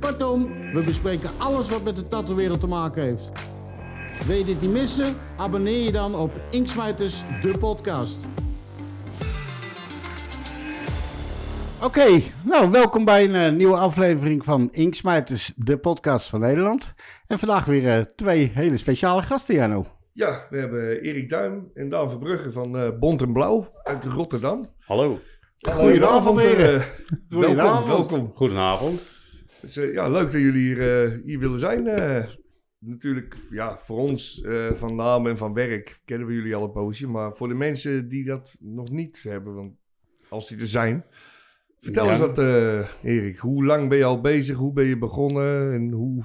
Kortom, we bespreken alles wat met de tattoo-wereld te maken heeft. Wil je dit niet missen? Abonneer je dan op Inksmijters, de podcast. Oké, nou welkom bij een eh, nieuwe aflevering van Inksmijters, de podcast van Nederland. En vandaag weer eh, twee hele speciale gasten, Jano. Ja, we hebben Erik Duim en Daan Verbrugge van eh Bont en Blauw uit Rotterdam. Hallo. Goedenavond, heren. welkom, Goedenavond. welkom. Goedenavond. Eh, ja, leuk dat jullie hier, eh, hier willen zijn. eh. natuurlijk, ja, voor ons van naam en van werk kennen we jullie al een poosje. Maar voor de mensen die dat nog niet hebben, want als die er zijn. Vertel Ja. eens wat, Erik. Hoe lang ben je al bezig? Hoe ben je begonnen? En hoe...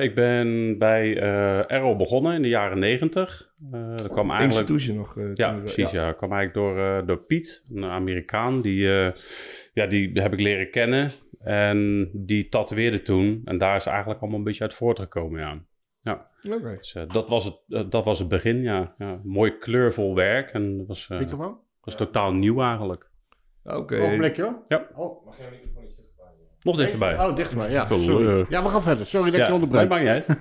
Ik ben bij eh Errol begonnen in de jaren negentig. Eh dat kwam eigenlijk... Institution nog. Ja, precies. Ja. Dat kwam eigenlijk door, door Piet, een Amerikaan. Die, ja, die heb ik leren kennen. En die tatoeëerde toen. En daar is eigenlijk allemaal een beetje uit voortgekomen, ja. Oké. Dus, eh, dat, was het, eh, dat was het begin, ja. ja. Mooi kleurvol werk. En dat was, eh, Microfoon? was totaal nieuw eigenlijk. Oké. Ogenblikje hoor. Ja. Oh, Nog dichterbij. oh dichterbij, ja. Sorry. Ja, we gaan verder. Sorry dat ik je Ja, onderbreek. nee, maakt niet uit.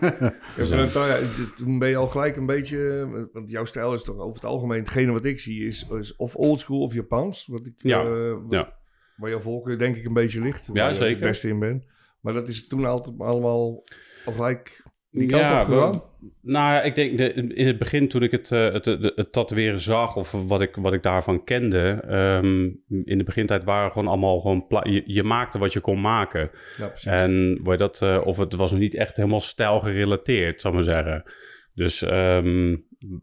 Ja, ja, toen ben je al gelijk een beetje, want jouw stijl is toch over het algemeen, hetgene wat ik zie is, is of oldschool of Japans. Wat ik, Ja, eh, wat- ja. Waar jouw volk denk ik een beetje ligt. Waar Ja, je zeker. het beste in bent. Maar dat is toen altijd allemaal al gelijk die kant Ja, op gegaan. Nou ja, ik denk de, in het begin toen ik het, eh, het, het, het tatoeëren zag of wat ik, wat ik daarvan kende, ehm, in de begintijd waren gewoon allemaal gewoon, je, je maakte wat je kon maken. Ja, precies. En waar dat, eh, of het was nog niet echt helemaal stijl gerelateerd, zou ik maar zeggen. Dus, ehm,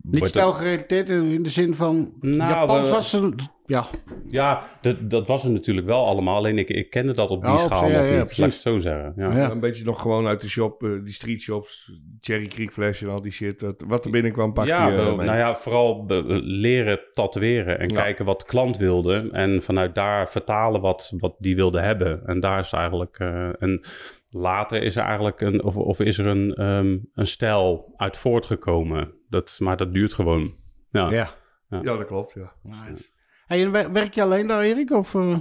Niet stijlgerelateerd in de zin van Nou, Japans we- was een... Ja, Ja, dat, dat was er natuurlijk wel allemaal, alleen ik, ik kende dat op die Ja, op schaal ja, ja, niet, laat ik precies. het zo zeggen. Ja. Ja. Een beetje nog gewoon uit de shop, eh, die street shops, Cherry Creek Flash en al die shit. Dat, wat er binnenkwam pak Ja, je wel, mee. nou ja, vooral be- leren tatoeëren en Ja. kijken wat de klant wilde. En vanuit daar vertalen wat, wat die wilde hebben. En daar is eigenlijk... eh, en later is er eigenlijk een... Of, of is er een, ehm, een stijl uit voortgekomen. Dat, maar dat duurt gewoon. Ja. ja. Ja, dat klopt, ja. Hey, en wer- werk je alleen daar, Erik? Of, eh?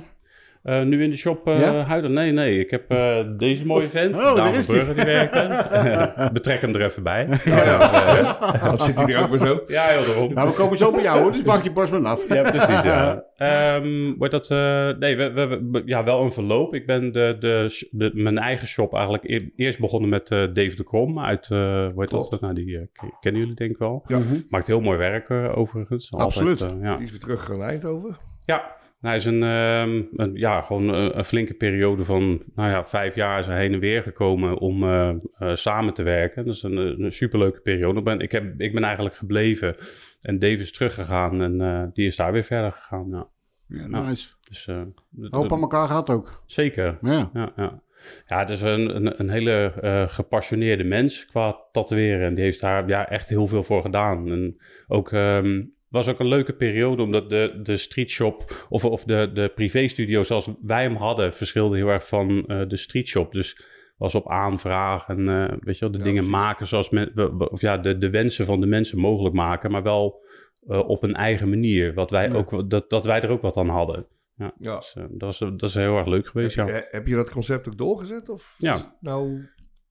Eh, nu in de shop eh Ja? huiden? Nee, nee. Ik heb eh, deze mooie vent. Oh, Daan van Brugge, die werkte. Betrek hem er even bij. Dat zit hij er ook maar zo. Ja, heel daarom. Nou, we komen zo bij jou, hoor, dus maak je borst maar nat. Ja, precies. Ja. Ehm, wordt dat, eh, nee, we, we, we- ja, wel een verloop. Ik ben de, de, de- mijn eigen shop eigenlijk e- eerst begonnen met eh, Dave de Krom uit, eh hoe heet dat? Nou, die kennen jullie denk ik wel. Ja. Mhm. Maakt heel mooi werk overigens. Absoluut. Altijd, ja. Die is weer terug naar Eindhoven. ja. Hij is een, ehm, een- ja, gewoon een, een flinke periode van, nou ja, vijf jaar is hij heen en weer gekomen om eh, eh, samen te werken. Dat is een, een superleuke periode. Ik ben, ik, heb, ik ben eigenlijk gebleven en Dave is teruggegaan en eh, die is daar weer verder gegaan. Ja. Ja, nice. Dus, eh, d- Hoop aan elkaar gehad ook. Zeker. Ja. Ja, ja. ja, het is een, een, een hele eh, gepassioneerde mens qua tatoeëren. En die heeft daar ja, echt heel veel voor gedaan. En ook, ehm, was ook een leuke periode, omdat de, de streetshop of, of de, de privéstudio zoals wij hem hadden, verschilde heel erg van eh, de streetshop. Dus was op aanvraag en eh, weet je wel, de Ja, dingen precies. maken zoals men, of ja, de, de wensen van de mensen mogelijk maken, maar wel eh, op een eigen manier. Wat wij Ja. ook, dat, dat wij er ook wat aan hadden. Ja, Ja. Dus, dat, was, dat is heel erg leuk geweest, ja. Heb, je- heb je dat concept ook doorgezet? Of Ja. is Nou,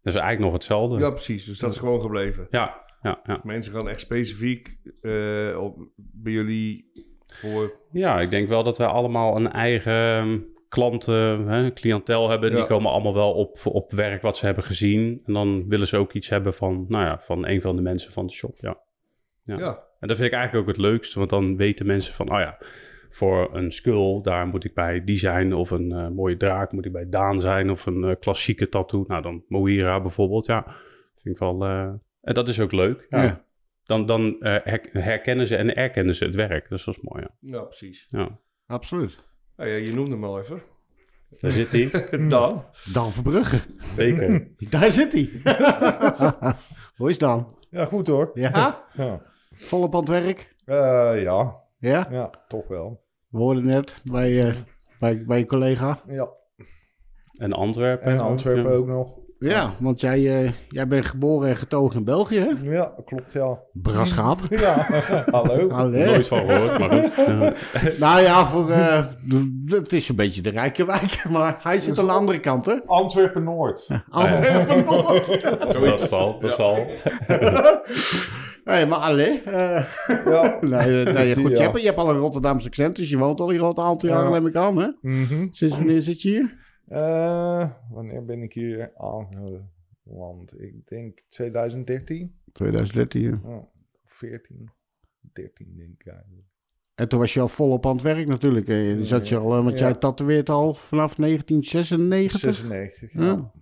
Dat is eigenlijk nog hetzelfde. ja, precies. Dus dat is gewoon gebleven. ja, ja, ja. Mensen gaan echt specifiek eh, op, bij jullie voor... Ja, ik denk wel dat wij allemaal een eigen ehm, klanten, hè, cliëntel hebben. Die komen allemaal wel op, op werk wat ze hebben gezien. En dan willen ze ook iets hebben van, nou ja, van een van de mensen van de shop, ja. Ja, Ja. En dat vind ik eigenlijk ook het leukste, want dan weten mensen van, oh ja, voor een skull, daar moet ik bij die zijn. Of een eh, mooie draak moet ik bij Daan zijn. Of een eh, klassieke tattoo, nou dan Moira bijvoorbeeld, ja. Vind ik wel, en dat is ook leuk, ja. Ja. Dan, dan eh, her- herkennen ze en erkennen ze het werk, dus dat is mooi, ja. ja precies. ja. Absoluut. Nou ja, je noemde hem al even. Daar zit hij. Dan. Dan Verbrugge. Zeker. Daar zit hij. Hoe is Dan? Ja, goed hoor. Ja? Ja, Volop aan het werk? Eh, ja. Ja? ja toch wel. We hoorden net bij, eh, bij, bij je collega. Ja. En Antwerpen. En Antwerpen Ja. ook nog. Ja, want jij, eh, jij bent geboren en getogen in België, hè? Ja, klopt ja. Brasgaat. Ja, hallo. Allee. Nooit van gehoord, maar goed. Nou ja, voor, eh, het is een beetje de rijke wijk, maar hij zit aan de andere kant, hè? Antwerpen Noord. Antwerpen Noord. Dat zal, dat zal. Nee, maar allee. eh, Ja. nee, eh, nee, goed, je, hebt, je hebt al een Rotterdamse accent, dus je woont al aantal jaren, Ja. neem ik aan, hè? Mhm. Sinds wanneer zit je hier? Eh, wanneer ben ik hier aangeland? Ik denk 2013. 2013, ja. Oh, 14. 13 denk ik eigenlijk. En toen was je al volop aan het werk natuurlijk. hè. Dan zat je al, eh, want Ja. jij tatoeëert al vanaf 1996. 96. Ja. Ja.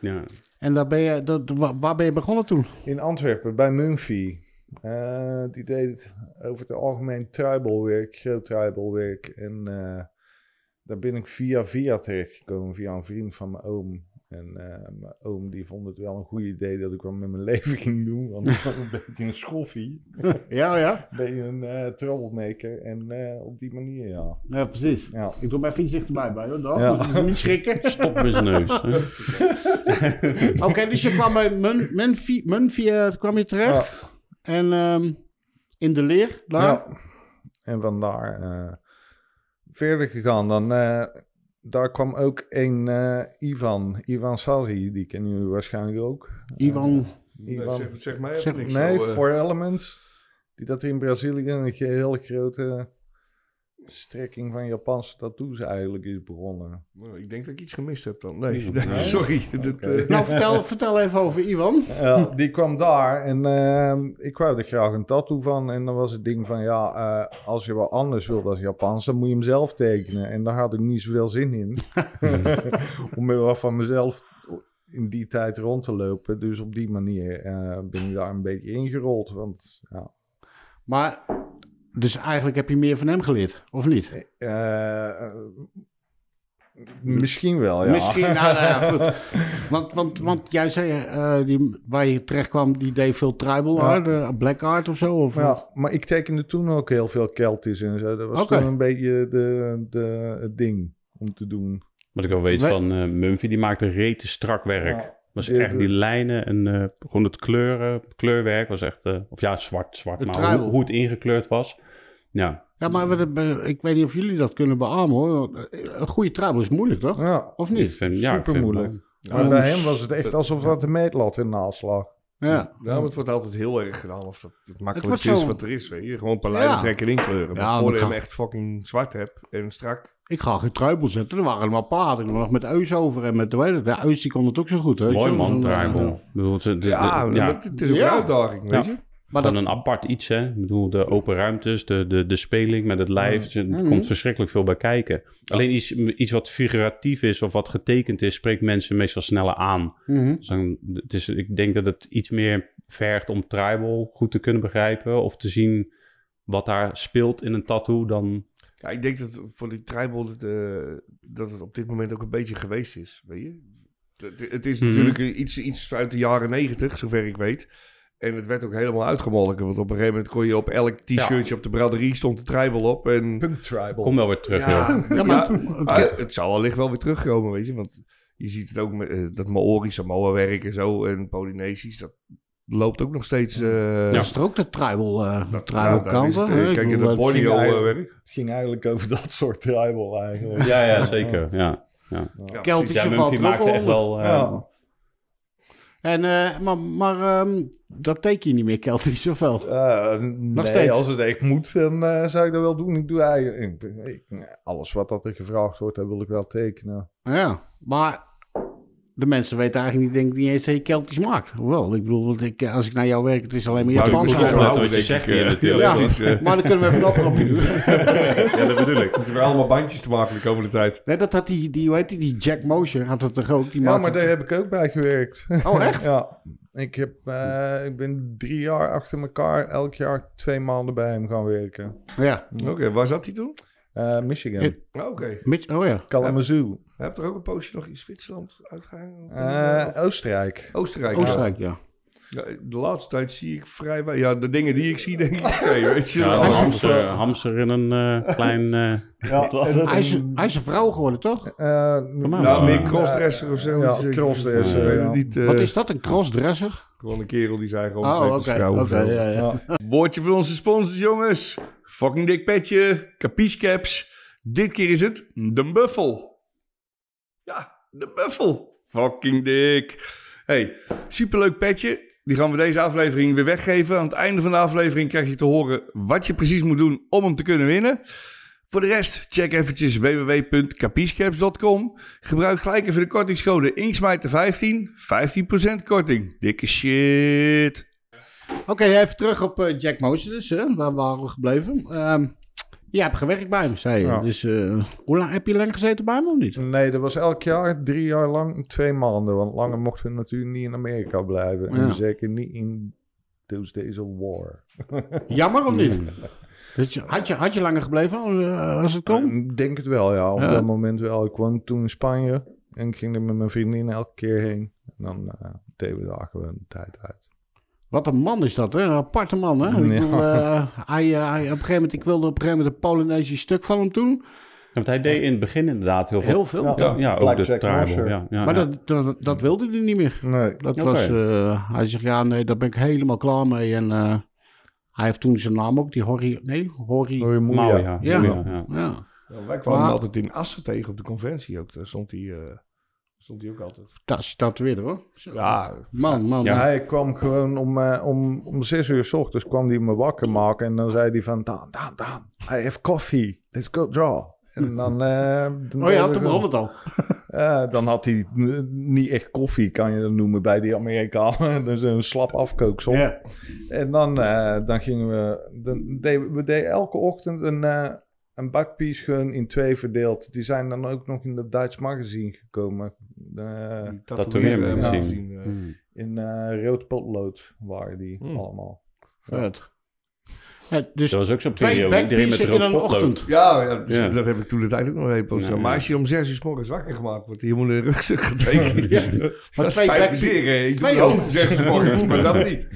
Ja. En daar ben je, dat, wa- waar ben je begonnen toen? In Antwerpen, bij Mumphy. Eh, die deed over het algemeen tribalwerk, groot tribalwerk. En eh, daar ben ik via via terechtgekomen, via een vriend van mijn oom. En eh, mijn oom die vond het wel een goed idee dat ik wat met mijn leven ging doen. Want ik was een beetje een schoffie, Ja, ja. een beetje een eh troublemaker. En eh, op die manier, ja. Ja, precies. ja. Ik doe mijn fiets dichterbij bij, hoor. Dan. Ja. Dus niet schrikken. Stop met zijn neus. Oké, dus je kwam bij Mun, Munfie, Munfie eh, kwam je terecht. En ehm, in de leer, daar. Ja. En vandaar eh verder gegaan. Dan, eh, daar kwam ook een eh, Ivan, Ivan Sari, die kennen jullie waarschijnlijk ook. Ivan, Nee, Ivan. zeg, zeg mij even Zeg- niks. Nee, zo, eh. Four Elements. Die dat in Brazilië een hele grote strekking van Japanse tattoos eigenlijk is begonnen. Nou, ik denk dat ik iets gemist heb dan. Nee, Nee? nee, sorry. Dat, eh, nou vertel, vertel even over Ivan. Ja, die kwam daar en ehm, ik wou er graag een tattoo van. En dan was het ding van, ja, eh, als je wat anders wil dan Japans, dan moet je hem zelf tekenen. En daar had ik niet zoveel zin in. Om heel van mezelf in die tijd rond te lopen. Dus op die manier eh, ben ik daar een beetje ingerold. Want ja, Maar, dus eigenlijk heb je meer van hem geleerd, of niet? eh, eh, misschien wel, ja. Misschien, nou, nou ja, goed. Want, want, want jij zei, eh, die, waar je terecht kwam, die deed veel tribal Ja. art, black art of zo? Of, Ja, maar ik tekende toen ook heel veel Keltisch en zo. Dat was Oké. toen een beetje de, de, het ding om te doen. Wat ik al weet van eh Mumphy, die maakte rete strak werk. Ja. Was de- echt de- die lijnen en eh, gewoon het kleuren, kleurwerk was echt, eh, of ja, zwart, zwart, Het maar hoe, hoe het ingekleurd was. Ja, Ja, maar ik weet niet of jullie dat kunnen beamen hoor. Een goede tribal is moeilijk, toch? Ja, Of ik niet? vind, ja, ik super vind moeilijk. Maar Ja, bij dus- hem was het echt alsof dat de meetlat in naslag. Ja. Ja, maar het wordt altijd heel erg gedaan of dat het wordt makkelijkste is zo- wat er is. Weet je. Gewoon een paar lijnen Ja. trekken en inkleuren. Ja, Maar voor je hem echt fucking zwart hebt en strak. Ik ga geen truibel zetten. Er waren allemaal paarden. Ik nog met Eus over en met de weet De Eus die kon het ook zo goed. Hè? Mooi man, de- Ja, maar het is een uitdaging, weet Ja. je. Maar dat, een apart iets, hè. Ik bedoel, de open ruimtes, de, de, de speling met het lijf. Er Mhm. komt verschrikkelijk veel bij kijken. Alleen iets, iets wat figuratief is of wat getekend is, spreekt mensen meestal sneller aan. Mhm. Dus dan, het is, ik denk dat het iets meer vergt om tribal goed te kunnen begrijpen. Of te zien wat daar speelt in een tattoo dan... Ja, ik denk dat voor die tribal dat, eh, dat het op dit moment ook een beetje geweest is, weet je. Het, het is Mhm. natuurlijk iets, iets uit de jaren negentig, zover ik weet. En het werd ook helemaal uitgemolken. Want op een gegeven moment kon je op elk t-shirtje op de braderie stond de tribal op. En Punk tribal. Kom wel weer terug, ja, Ja, maar ja, toen- het- ah, het zal wellicht wel weer terugkomen, weet je. Want je ziet het ook met eh, dat Maori Samoa werk en zo. En Polynesisch, dat loopt ook nog steeds... eh, dat is er ook de tribal, de dat- tribal kanten. het, eh, Kijk, in het- Borneo ging eigenlijk- werk. Het ging eigenlijk over dat soort tribal eigenlijk. Ja, ja, zeker. Ja. Ja. Ja, Keltische Ja, valt er echt wel... En, eh, maar maar ehm, dat teken je niet meer, Keltisch, of wel? Eh, nee, steeds. als het echt moet, dan eh, zou ik dat wel doen. Ik doe eigenlijk ik- ik- alles wat dat er gevraagd wordt, dat wil ik wel tekenen. Ja, maar de mensen weten eigenlijk niet, denk ik, niet eens dat je Keltisch maakt. Hoewel, ik bedoel, want ik, als ik naar jou werk, het is alleen maar Maar Japans. opletten wat je zegt hier eh, natuurlijk. Ja. eh. Maar dan kunnen we even een oproepje doen. Ja, dat bedoel ik. Moeten we allemaal bandjes te maken de komende tijd. Nee, dat had die, die, hoe heet die, die Jack Motion, had dat toch ook? Die Ja, maar daar heb ik ook bij gewerkt. Oh, echt? ja. Ik, heb, eh, ik ben drie jaar achter elkaar elk jaar twee maanden bij hem gaan werken. Ja. Oké, waar zat hij toen? Eh, Michigan. Oh, Oké. Mitch, oh ja. Kalamazoo. Heb er ook een poosje nog in Zwitserland uitgehangen? Eh, Oostenrijk. Oostenrijk. Oostenrijk, ja. Ja, de laatste tijd zie ik vrij wel. Ja, de dingen die ik zie, denk ik, weet je Ja, een is hamster, hamster in een eh, klein... eh, Ja, Hij is, hij is een vrouw geworden, toch? eh, Nou, meer crossdresser of zo. Ja, crossdresser, niet. eh, Wat is dat, een crossdresser? Gewoon een kerel die zijn gewoon Oh, vrouw zo. ja, ja. ja. Woordje van onze sponsors, jongens. Fucking dik petje. Capiche caps. Dit keer is het de buffel. De buffel. Fucking dik. Hey, superleuk petje. Die gaan we deze aflevering weer weggeven. Aan het einde van de aflevering krijg je te horen wat je precies moet doen om hem te kunnen winnen. Voor de rest, check eventjes www.capichecaps.com. Gebruik gelijk even de kortingscode INKSMIJTER15. 15% korting. Dikke shit. Oké, even terug op eh, Jack Moses, dus, hè? waar waren we gebleven? Ehm je hebt gewerkt bij hem, zei je. Ja. Dus eh, hoe lang heb je lang gezeten bij hem of niet? Nee, dat was elk jaar drie jaar lang twee maanden. Want langer mochten we natuurlijk niet in Amerika blijven. Ja. En zeker niet in those days of war. Jammer of niet? Had, je, had je langer gebleven eh, als het kon? Ik denk het wel, ja. Op Ja. dat moment wel. Ik woonde toen in Spanje. En ik ging er met mijn vriendin elke keer heen. En dan eh deden we daar gewoon de tijd uit. Wat een man is dat, hè? Een aparte man, hè? Ik bedoel, eh, hij, eh, hij, op een gegeven moment, ik wilde op een gegeven moment een Polynesisch stuk van hem doen. want hij deed in het begin inderdaad heel veel. Heel veel. Ja. Ja, ook de Blackjack tribal. Ja, ja, Maar ja. dat, dat, dat wilde hij niet meer. Nee. Dat was, eh, hij zegt, ja, nee, daar ben ik helemaal klaar mee. En eh, hij heeft toen zijn naam ook, die Horry, nee, Horry. Mauw, ja. ja. Ja. Ja, ja. Ja, Ja, wij kwamen Maar- altijd in Assen tegen op de conventie ook. Daar stond hij, eh, stond hij ook altijd. dat weer hoor. Zo. Ja, Man, man. Ja, hij kwam gewoon om, eh, om, om zes uur s ochtends kwam hij me wakker maken. En dan zei hij van, Daan, Daan, Daan, I have coffee. Let's go draw. En dan... eh, dan Oh begon gewoon- het al. Eh, dan had hij niet echt koffie, kan je dat noemen, bij die Amerikanen. dus een slap afkooksel. Ja. En dan, eh, dan gingen we... Dan deden, we deden elke ochtend een, een bakpiece gewoon in twee verdeeld. Die zijn dan ook nog in het Duits magazine gekomen. Eh, Tatoeëermagazine. tatoeëermagazine, eh. Hmm. in eh rood potlood waren die Hmm. allemaal. Vet. Ja, dus Dat was ook zo'n twee periode. Iedereen met backpieces in rood een potlood. ochtend. Ja, ja, dus Ja. dat heb ik toen de tijd ook nog even. Ja, Maar als je om zes uur s morgens wakker gemaakt wordt, helemaal in een rugzak getekend. Ja. Dat twee zeer, hè. Ik doe twee ook. om zes uur s morgens, maar dat niet.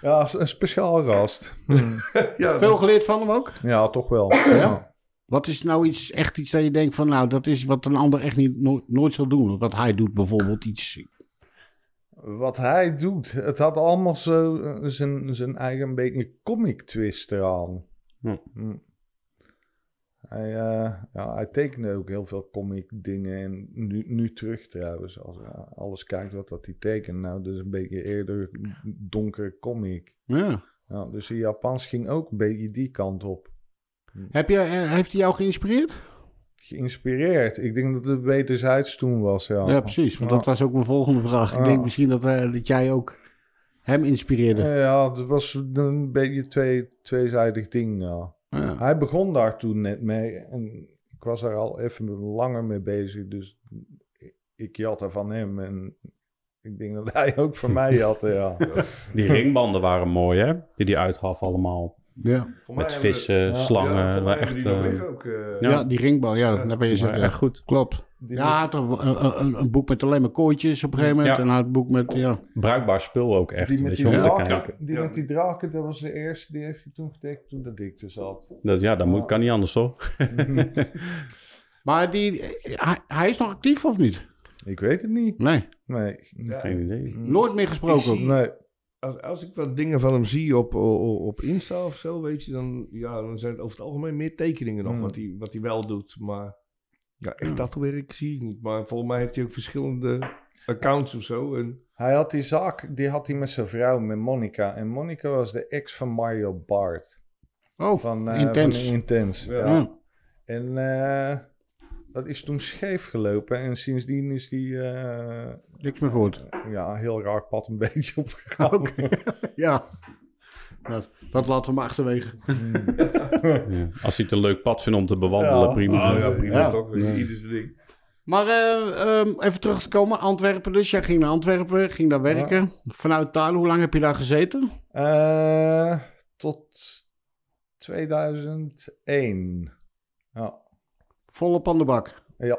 Ja, een speciaal gast. Ja, Veel geleerd van hem ook. ja, toch wel. Ja. Wat is nou iets, echt iets dat je denkt van, nou, dat is wat een ander echt niet, no- nooit zal doen. Wat hij doet bijvoorbeeld, iets. Wat hij doet, het had allemaal zo eh, zijn, zijn eigen beetje comic twist eraan. Hm. Hm. Hij, eh, ja, hij tekende ook heel veel comic dingen. En nu, nu terug trouwens, als je alles kijkt wat dat hij tekent. Nou, dus een beetje eerder donkere comic. Ja. Ja, dus de Japans ging ook een beetje die kant op. Heb je, eh, heeft hij jou geïnspireerd? Geïnspireerd. Ik denk dat het wederzijds toen was, ja. Ja, precies. Want Ja. dat was ook mijn volgende vraag. Ik denk misschien dat, eh, dat jij ook hem inspireerde. Eh, Ja, het was een beetje twee, tweezijdig ding, ja. Ja. Hij begon daar toen net mee en ik was er al even langer mee bezig, dus ik- ik jatte van hem en ik denk dat hij ook van mij jatte, ja. Die ringbanden waren mooi, hè? Die die uitgaf allemaal. Ja. voor Met vissen, slangen. Hebben echt, die eh, ook. eh, Ja. Ja. die ringbal. Ja, Ja. daar ben je zo. echt goed. Klopt. Die Ja, een, een, een boek met alleen maar kooitjes op een gegeven moment. Ja. En een boek met, ja. Bruikbaar spul ook echt. die met die, je, om te draken, die Ja. met die draken, dat was de eerste, die heeft hij toen getekend toen dat ik er zat. Dat, ja, dat moet, kan niet anders, toch? Maar die, hij, hij is nog actief of niet? ik weet het niet. Nee. Nee. Ja. Geen idee. Nooit meer gesproken. Zie- Nee. Als, als ik wat dingen van hem zie op, op, op Insta of zo, weet je, dan, ja, dan zijn het over het algemeen meer tekeningen nog, Hmm. wat, hij, wat hij wel doet. Maar ja, echt Ja. tatoeëerwerk zie ik niet. Maar volgens mij heeft hij ook verschillende accounts of zo. En, Hij had die zaak, die had hij met zijn vrouw, met Monica. En Monica was de ex van Mario Bart. Oh, Van, eh, intens. Van Intens, Ja. ja. Ja. En eh, dat is toen scheef gelopen. En sindsdien is die eh, Niks meer gehoord. ja, een heel raar pad een beetje opgegaan. Ja. Dat, dat laten we maar achterwege. Ja. Als hij het een leuk pad vindt om te bewandelen, Ja. prima. oh ja, prima Ja. toch? Ja. Ieder zijn ding. Maar eh, ehm, even terug te komen. Antwerpen dus. Jij ging naar Antwerpen, ging daar werken. Vanuit daar, hoe lang heb je daar gezeten? Eh, tot 2001. Ja. Volop aan de bak. ja.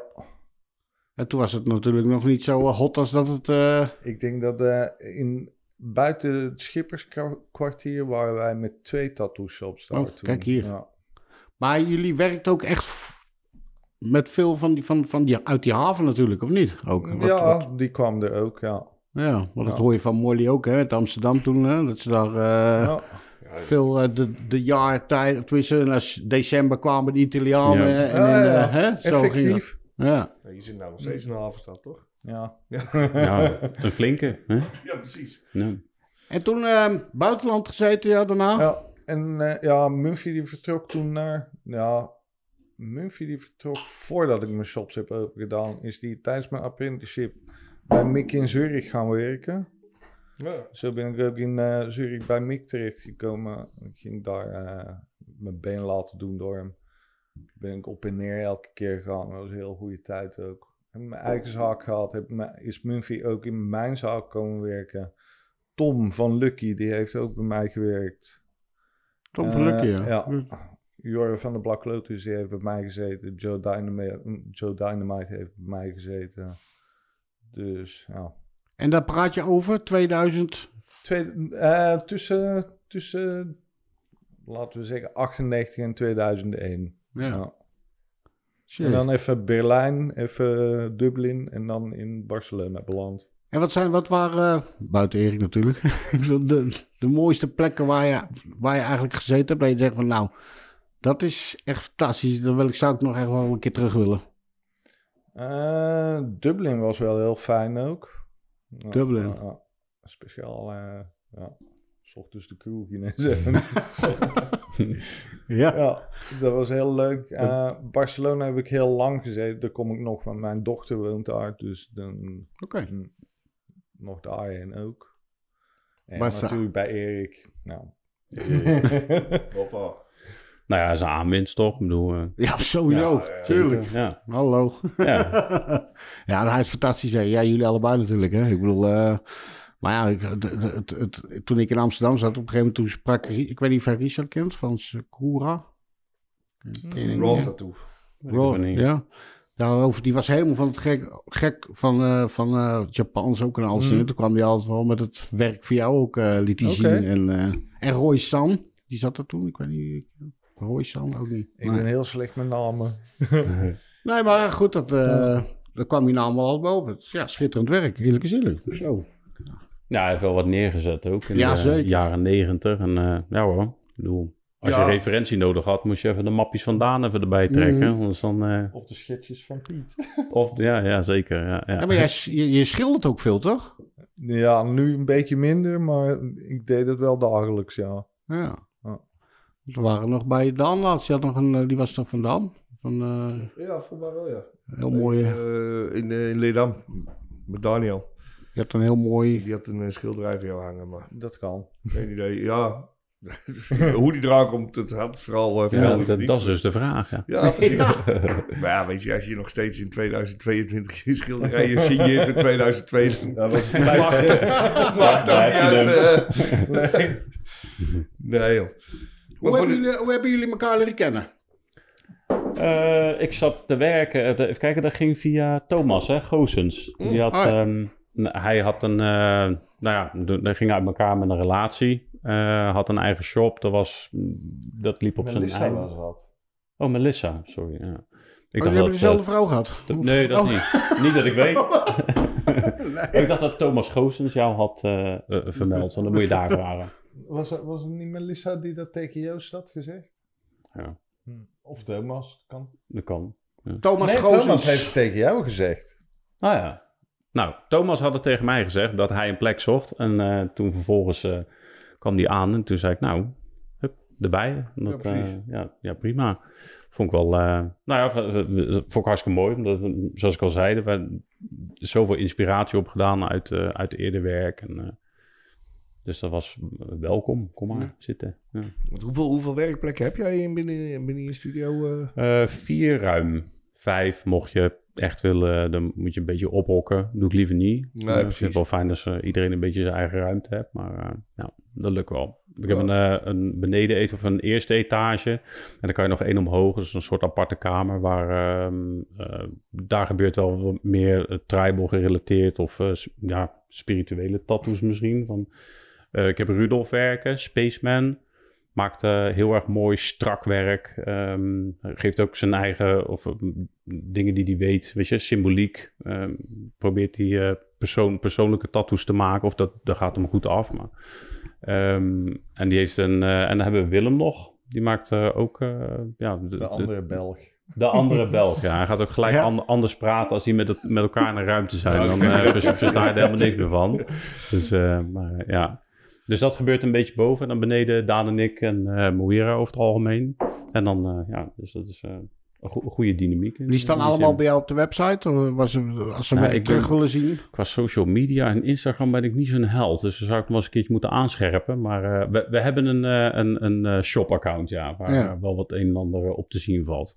En toen was het natuurlijk nog niet zo eh, hot als dat het... eh, Ik denk dat eh, in, buiten het schipperskwartier waren wij met twee tattoo shops daar Oh, toen. kijk hier. Ja. Maar jullie werkt ook echt met veel van die, van, van die, uit die haven natuurlijk, of niet? Ook, wat- ja, wat- die kwam er ook, ja. ja, want dat hoor je van Molly ook, hè, uit Amsterdam toen, hè, dat ze daar ja. veel eh, de, de jaartijd, en als december kwamen de Italianen Ja. en, eh, hè, zo. Effectief. Ja. Ja, je zit nou nog steeds in de havenstad, toch? Ja. Ja, een flinke. Hè? Ja, precies. Ja. En toen eh, buitenland gezeten, ja, daarna? ja. En eh, ja, Mumphy die vertrok toen naar... Ja, Mumphy die vertrok voordat ik mijn shops heb open gedaan. Is die tijdens mijn apprenticeship bij Mick in Zurich gaan werken. Ja. Zo ben ik ook in eh, Zurich bij Mick terechtgekomen. Ik ging daar eh, mijn been laten doen door hem. Ben ik op en neer elke keer gegaan. Dat was een heel goede tijd ook. Heb mijn eigen zaak gehad. Heb mijn- is Mumphy ook in mijn zaak komen werken. Tom van Lucky, die heeft ook bij mij gewerkt. Tom van Eh, Lucky, ja. ja. Jorre van de Black Lotus, die heeft bij mij gezeten. Joe Dynamite, Joe Dynamite heeft bij mij gezeten. Dus ja. En daar praat je over, 2000... Twee, eh, tussen, tussen, laten we zeggen, 98 en 2001. Ja. En dan even Berlijn, even Dublin en dan in Barcelona beland. En wat, zijn, wat waren, eh, buiten Erik natuurlijk, de, de mooiste plekken waar je, waar je eigenlijk gezeten hebt? Dat je zegt van nou, dat is echt fantastisch. Dan wil ik, zou ik nog echt wel een keer terug willen. Eh, Dublin was wel heel fijn ook. Dublin. ja, ja. Speciaal, eh ja, ochtends de kroeg in zetten. Ja. ja, dat was heel leuk. Eh, Barcelona heb ik heel lang gezeten. Daar kom ik nog, want mijn dochter woont daar. Dus dan Oké. Mm, nog daarheen ook. En natuurlijk bij Erik. Nou. Hoppa. Nou ja, is een aanwinst toch? Ik bedoel, eh, Ja, sowieso. Ja, ja, tuurlijk. ja. Hallo. Ja. ja, hij is fantastisch. Ja, Ja, jullie allebei natuurlijk. Hè. Ik bedoel, eh, maar ja, ik, het, het, het- toen ik in Amsterdam zat, op een gegeven moment toen sprak ik, ik weet niet of jij Richard kent, van Sakura. Je die? Raw Ja. tattoo. Daarover, die was helemaal van het gek, gek van, eh van eh Japans ook en alles. Dingen. Toen kwam hij altijd wel met het werk voor jou ook, eh liet hij zien. En, eh, en Roy San, die zat er toen, ik weet niet. Roy San ook niet. Ik ben heel slecht met namen. Nee, maar goed, dat, eh daar kwam hij namelijk al boven. Het is, Ja, schitterend werk, eerlijk is eerlijk. Zo. Ja, hij heeft wel wat neergezet ook in Ja, de zeker. jaren negentig. En eh, ja hoor, ik bedoel, als Ja. je referentie nodig had, moest je even de mapjes van Daan even erbij trekken. Mhm. Anders dan, eh, Of de schetsjes van Piet. of, ja, ja, zeker. Ja, ja. Ja, maar jij, je, je schildert ook veel, toch? Ja, nu een beetje minder, maar ik deed het wel dagelijks, ja. Ja. Ja. We waren nog bij Dan laatst. Die, had nog een, eh, die was toch van Dan? Van eh, Ja, volgens mij wel, ja. heel mooi. in, in Leerdam. Met Daniel. Je hebt een heel mooi. Die had een eh, schilderij voor jou hangen, maar Dat kan. geen idee. Ja, hoe die eraan komt, dat had vooral uh, Ja, dat, is dus de vraag. Ja. Ja, precies. maar ja, weet je, als je nog steeds in 2022 je schilderijen signeert voor 2022, Dat was het maakt dat niet uit. eh. Nee. nee, joh. Hoe hebben, jullie, hoe hebben jullie elkaar leren kennen? Eh, ik zat te werken. eh, de- even kijken, dat ging via Thomas, hè, Goosens. Die had, ehm, n- hij had een, eh, nou ja, hij ging uit elkaar met een relatie. eh, had een eigen shop. Dat, was, dat liep op zijn Melissa eigen. was dat. Oh, Melissa, sorry. Ja. Ik Oh, hebben dat, dezelfde eh, vrouw gehad? dat- nee, dat Oh. niet. Niet dat ik weet. ik dacht dat Thomas Goosens jou had vermeld. Want dan moet je daar vragen. Was het, was het niet Melissa die dat tegen Joost had gezegd? Ja, Hm. Of Thomas, kan. dat kan. Thomas nee, Goossens. Thomas heeft het tegen jou gezegd. Ah ja. Nou, Thomas had het tegen mij gezegd dat hij een plek zocht. En eh, toen vervolgens eh, kwam die aan en toen zei ik, nou, hup, erbij. Dat, Ja, precies. eh, ja, ja, prima. Vond ik wel, nou ja, vond ik hartstikke mooi. Omdat, zoals ik al zei, we hebben zoveel inspiratie opgedaan uit, uit eerder werk. En, dus dat was welkom. Kom maar Ja. zitten. Ja. Want hoeveel, hoeveel werkplekken heb jij in binnen, binnen je studio? vier ruim. Vijf, mocht je echt willen, dan moet je een beetje ophokken. Doe ik liever niet. Nee, Eh, precies. het wel fijn als eh, iedereen een beetje zijn eigen ruimte hebt. Maar eh, ja, dat lukt wel. Ik heb een, eh, een beneden eten of een eerste etage. En dan kan je nog één omhoog. Dus een soort aparte kamer waar ehm, eh, daar gebeurt wel meer uh, tribal gerelateerd of eh, ja, spirituele tattoos misschien. Van, eh, ik heb Rudolf werken, Spaceman. Maakt eh, heel erg mooi, strak werk. Ehm, geeft ook zijn eigen of eh, dingen die hij weet, weet je, symboliek. Ehm, probeert hij eh, persoon, persoonlijke tattoos te maken. Of dat, dat gaat hem goed af. Maar, ehm, en die heeft een. eh, en dan hebben we Willem nog. Die maakt eh, ook. eh, ja, de, De andere Belg. de andere Belg. Ja, hij gaat ook gelijk Ja. an- anders praten als hij met, het, met elkaar in een ruimte zijn. Dan eh, vers- versta je er helemaal niks meer van. Dus, eh, maar, ja. dus dat gebeurt een beetje boven. En dan beneden Daan en ik en eh Moira over het algemeen. En dan, eh, ja, dus dat is eh, een go- goede dynamiek. in- Die staan in die allemaal zin. bij jou op de website? Of was ze, als ze Ja, mij ik terug ben- willen zien? Qua social media en Instagram ben ik niet zo'n held. Dus dan zou ik hem wel eens een keertje moeten aanscherpen. Maar eh, we, we hebben een, eh, een, een eh, shop-account, ja. Waar Ja. wel wat een en ander op te zien valt.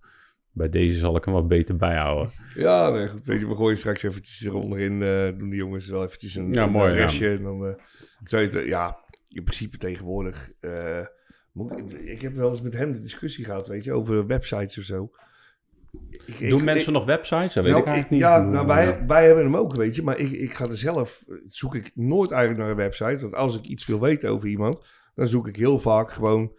Bij deze zal ik hem wat beter bijhouden. Ja, nee, goed. Weet je, we gooien straks eventjes eronderin. eh doen die jongens wel eventjes een, Ja, een mooi, adresje. En dan eh, zou je het, ja, in principe tegenwoordig. eh, moet ik, ik heb wel eens met hem de discussie gehad, weet je, over websites of zo. Ik- ik- Doen mensen nog websites? Dat weet nou, ik eigenlijk ik- niet. Ja, nou, wij, wij hebben hem ook, weet je. Maar ik, ik ga er zelf, zoek ik nooit eigenlijk naar een website. Want als ik iets wil weten over iemand, dan zoek ik heel vaak gewoon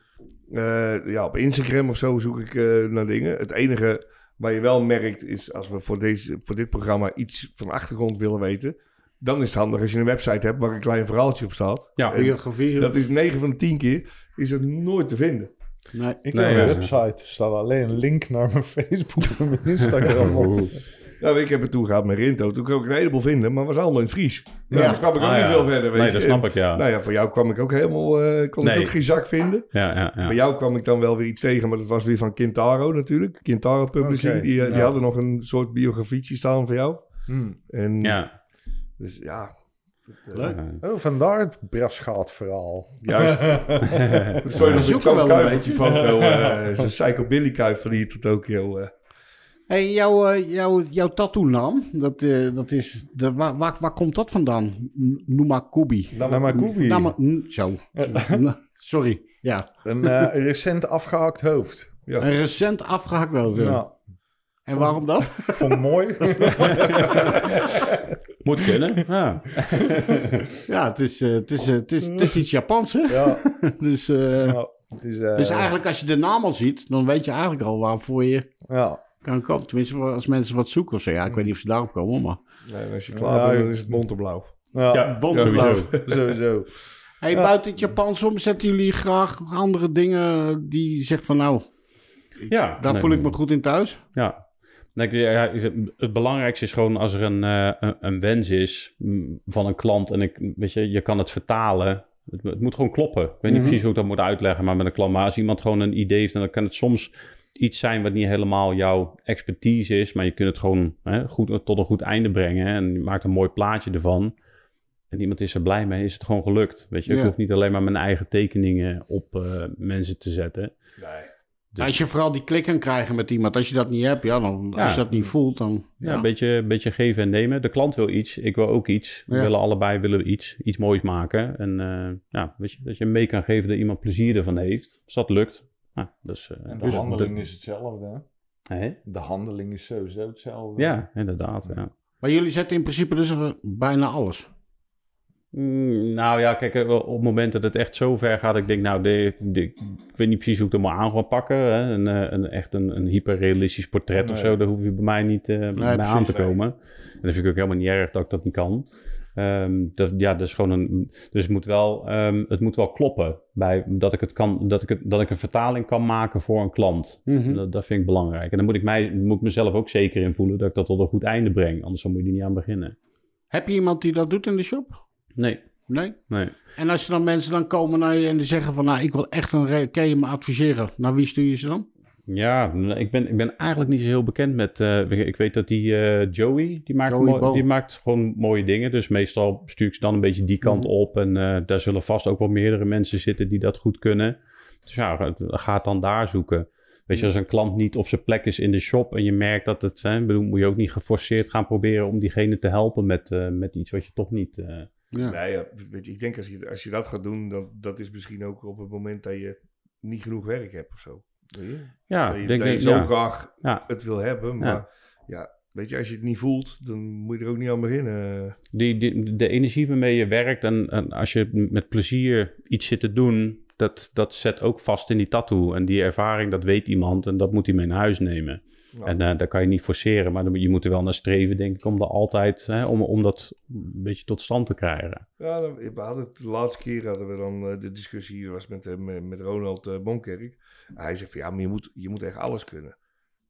eh, ja, op Instagram of zo zoek ik eh, naar dingen. Het enige waar je wel merkt is als we voor, deze, voor dit programma iets van achtergrond willen weten. Dan is het handig als je een website hebt waar een klein verhaaltje op staat. Ja, Biografie? dat is 9 van de 10 keer is het nooit te vinden. Nee. Ik Nee, heb een ja. website. Er staat alleen een link naar mijn Facebook en mijn Instagram. Nou, ik heb het toen gehad met Rinto. Toen kon ik een heleboel vinden, maar was allemaal in het Fries. Ja, Ja. dan kwam ik ook Ah, niet ja. veel verder, weet Nee, je. dat snap ik, ja. Nou ja, voor jou kwam ik ook helemaal... eh kon Nee. ik ook geen zak vinden. Ja, ja, ja. Bij jou kwam ik dan wel weer iets tegen, maar dat was weer van Kintaro natuurlijk. Kintaro Publishing, die, eh, die ja. hadden nog een soort biografietje staan voor jou. Hmm. En, ja. Dus ja, Leuk. Oh, vandaar het Brasgaat verhaal. juist. Nog zoeken een wel een die foto. eh Zo'n Psycho Kuif van hier tot Tokio. eh. Hey, jouw, eh, jouw, jouw tattoo-naam, dat, eh, dat is, de, waar, waar, waar komt dat vandaan? Numakubi. Namakubi. Nama- zo. Sorry. Ja. Een eh, recent afgehakt hoofd. Ja. Een recent afgehakt wel. Ja, En waarom dat? vond mooi. Moet kunnen. Ja. Ja, het is, eh, het is, eh, het is, het is iets Japans, hè? ja, Dus, eh, ja, het is, eh, dus eigenlijk als je de naam al ziet, dan weet je eigenlijk al waarvoor je ja. kan komen. Tenminste, als mensen wat zoeken of zo. Ja, ik weet niet of ze daarop komen, maar... Nee, als je klaar Ja, bent, dan is het monterblauw. Ja, Ja, sowieso. sowieso. Hey, Ja. buiten het Japans om, zetten jullie graag andere dingen die je zegt van nou, Ja, daar nee, voel ik me goed in thuis? Ja. Ik- ja, het belangrijkste is gewoon als er een, eh, een, een wens is van een klant en ik, weet je, je kan het vertalen. Het, het moet gewoon kloppen. Ik weet niet Mhm. precies hoe ik dat moet uitleggen, maar met een klant. Maar als iemand gewoon een idee heeft, en dan kan het soms iets zijn wat niet helemaal jouw expertise is, maar je kunt het gewoon hè, goed, tot een goed einde brengen en je maakt een mooi plaatje ervan. En iemand is er blij mee, is het gewoon gelukt. Weet je, ik hoef niet alleen maar mijn eigen tekeningen op eh, mensen te zetten. Nee. Als je vooral die klik kan krijgen met iemand, als je dat niet hebt, ja, dan, Ja. als je dat niet voelt, dan... Ja, Ja, Een, beetje, een beetje geven en nemen. De klant wil iets, ik wil ook iets. We Ja. willen allebei willen we iets, iets moois maken. En eh, ja, weet je, dat je mee kan geven dat iemand plezier ervan heeft. Als dat lukt. Nou, dus, eh, En de dus- handeling is hetzelfde. hè? De handeling is sowieso hetzelfde. Ja, inderdaad. Ja. Maar jullie zetten in principe dus bijna alles. Mm, nou ja, kijk, eh, op het moment dat het echt zo ver gaat, ik denk, nou, de, de- ik weet niet precies hoe ik het maar aan ga pakken. Hè? Een, eh, een, echt een, een hyperrealistisch portret of zo, daar hoef je bij mij niet eh, bij aan te komen. En dat vind ik ook helemaal niet erg dat ik dat niet kan. Ehm, dat, ja, dat is gewoon een. Dus het moet wel, ehm, het moet wel kloppen bij dat ik het kan, dat ik het, dat ik een vertaling kan maken voor een klant. Mhm. Dat, dat vind ik belangrijk. En dan moet ik, mij, moet ik mezelf ook zeker in voelen dat ik dat tot een goed einde breng. Anders dan moet je er niet aan beginnen. Heb je iemand die dat doet in de shop? Nee, Nee? nee. En als er dan mensen dan komen naar je en die zeggen van, nou, ik wil echt een... Kan je me adviseren? Naar wie stuur je ze dan? Ja, ik ben, ik ben eigenlijk niet zo heel bekend met. eh, ik weet dat die eh, Joey, die maakt, Joey die maakt gewoon mooie dingen. Dus meestal stuur ik ze dan een beetje die kant Mhm. op. En eh, daar zullen vast ook wel meerdere mensen zitten die dat goed kunnen. Dus ja, ga- het dan daar zoeken. Weet je, als een klant niet op zijn plek is in de shop en je merkt dat het, hè, bedoel, moet je ook niet geforceerd gaan proberen om diegene te helpen met, met iets wat je toch niet, Ja. Nee, ja, weet je, ik denk als je, als je dat gaat doen, dan dat is misschien ook op het moment dat je niet genoeg werk hebt of zo. Weet je? Ja, dat je, denk dat je dat- zo ja. graag Ja. het wil hebben, maar ja. weet je, als je het niet voelt, dan moet je er ook niet aan beginnen. Die, die, de energie waarmee je werkt en, en als je met plezier iets zit te doen, dat, dat zet ook vast in die tattoo. En die ervaring, dat weet iemand en dat moet hij mee naar huis nemen. En eh daar kan je niet forceren, maar je moet er wel naar streven, denk ik, om dat altijd, hè, om, om dat een beetje tot stand te krijgen. Ja, dan- we hadden het, de laatste keer hadden we dan eh, de discussie hier was met, eh, met, met Ronald eh, Bonkerk. Hij zegt van ja, maar je moet, je moet echt alles kunnen.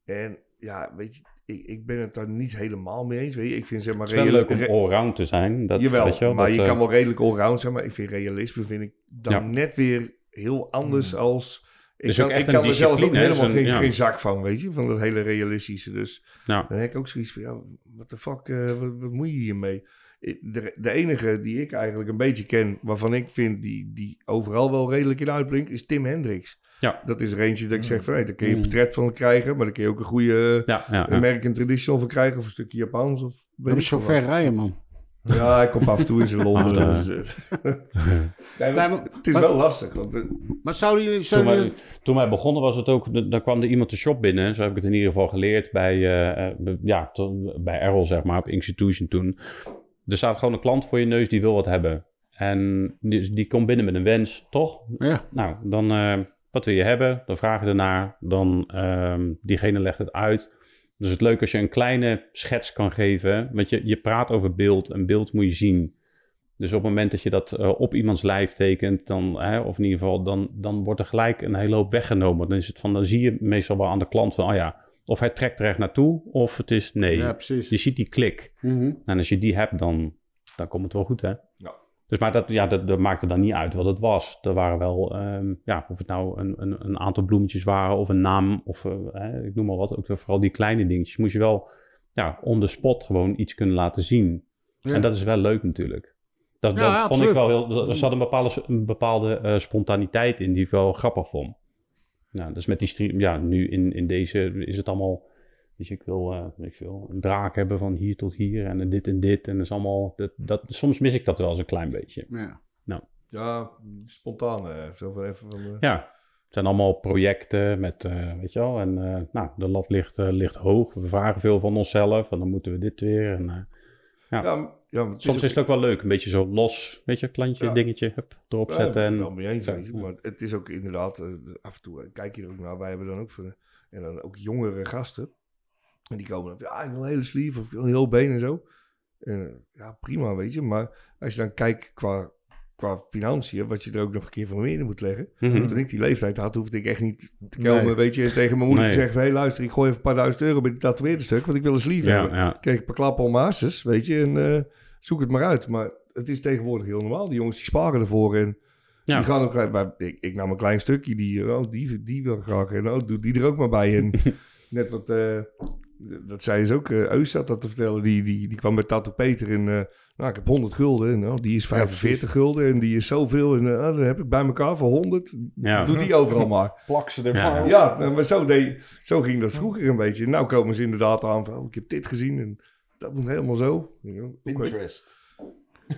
En ja, weet je, ik, ik ben het daar niet helemaal mee eens. Weet je, ik vind zeg maar Het is wel leuk om allround te zijn. Dat, Jawel, weet je wel, maar dat, je kan wel redelijk allround zijn, maar ik vind realisme vind ik dan Ja. net weer heel anders als... Ik is kan, ik kan er zelf ook helemaal geen, ja. geen zak van, weet je, van dat hele realistische. Dus nou, dan heb ik ook zoiets van, ja, wat de fuck, eh, wat, wat moet je hiermee? De, de enige die ik eigenlijk een beetje ken, waarvan ik vind die, die overal wel redelijk in uitblinkt, is Tim Hendricks. Ja. Dat is er eentje dat ik zeg van, hé, daar kun je een Mm. portret van krijgen, maar daar kun je ook een goede ja, ja, ja. American Traditional van krijgen, of een stukje Japans. Of weet ik is zo ver rijden, man. Ja, ik kom af en toe eens in Londen. Ah, dus, eh. Nee, maar Nee, maar- het is maar- wel lastig. Want, Maar zouden jullie... Toen Zouden wij, jullie- toen wij begonnen was het ook, dan kwam er iemand de shop binnen. Zo heb ik het in ieder geval geleerd bij, eh, eh, ja, to- bij Errol, zeg maar, op Institution toen. Er staat gewoon een klant voor je neus die wil wat hebben. En die, die komt binnen met een wens, toch? Ja, Nou, dan eh, wat wil je hebben? Dan vraag je ernaar. Dan ehm, diegene legt het uit. Dus het leuk als je een kleine schets kan geven. Want je, je praat over beeld. En beeld moet je zien. Dus op het moment dat je dat eh, op iemands lijf tekent, dan, hè, of in ieder geval, dan, dan wordt er gelijk een hele hoop weggenomen. Dan is het van, dan zie je meestal wel aan de klant van, oh ja, of hij trekt er echt naartoe, of het is nee. ja precies. Je ziet die klik. Mhm. En als je die hebt, dan, dan komt het wel goed, hè? Ja. Dus maar dat, ja, dat, dat maakte dan niet uit wat het was. Er waren wel, ehm, ja, of het nou een, een, een aantal bloemetjes waren of een naam of eh, ik noem maar wat. Ook vooral die kleine dingetjes moest je wel, ja, on the spot gewoon iets kunnen laten zien. Ja. En dat is wel leuk natuurlijk. Dat, Ja, dat vond absoluut. ik wel heel, er zat een bepaalde, een bepaalde eh, spontaniteit in die ik wel grappig vond. Nou, dus met die stream, ja, nu in, in deze is het allemaal, je, ik wil, eh, weet ik veel, een draak hebben van hier tot hier en dit en dit. En dat is allemaal, dat, dat, soms mis ik dat wel eens een klein beetje. Ja. ja, spontaan. eh, van even van, eh, Ja, het zijn allemaal projecten met, eh, weet je wel, en eh, nou, de lat ligt, ligt hoog. We vragen veel van onszelf en dan moeten we dit weer. En, eh, ja, ja, het soms ook- is het ook wel leuk, een beetje zo los, weet je, klantje, Ja. dingetje, hup, erop Ja, zetten. ik ben En, het wel mee eens, Ja, je, ja. maar het is ook inderdaad, af en toe kijk je er ook naar, wij hebben dan ook voor, en dan ook jongere gasten, en die komen dan van, ja, ik wil een hele sleeve of een heel been en zo. En, eh, ja, prima, weet je, maar als je dan kijkt qua, qua financiën, wat je er ook nog een keer van meer in moet leggen. Mhm. Toen ik die leeftijd had, hoefde ik echt niet te komen, Nee. weet je, en tegen mijn moeder Nee. te zeggen hé, luister, ik gooi even een paar duizend euro bij die tatoeëerde stuk, want ik wil een sleeve ja, hebben. ja. Kreeg ik een paar klappen om weet je, en eh, zoek het maar uit. Maar het is tegenwoordig heel normaal. Die jongens die sparen ervoor en Ja. die gaan ook maar Ik, ik nam een klein stukje, die, oh, die, die wil graag en oh, doe die er ook maar bij. En net wat, eh, dat zei ze ook, eh Eus zat dat te vertellen, die, die, die kwam bij Tattoo Peter en... eh, nou, ik heb 100 gulden en oh, die is 45 gulden en die is zoveel. En eh, dan heb ik bij elkaar voor 100. Ja. Doe die overal maar. Plak ze er Ja. Ja, maar zo, deed, zo ging dat vroeger een beetje. Nou komen ze inderdaad aan van, oh, ik heb dit gezien en dat moet helemaal zo. Pinterest.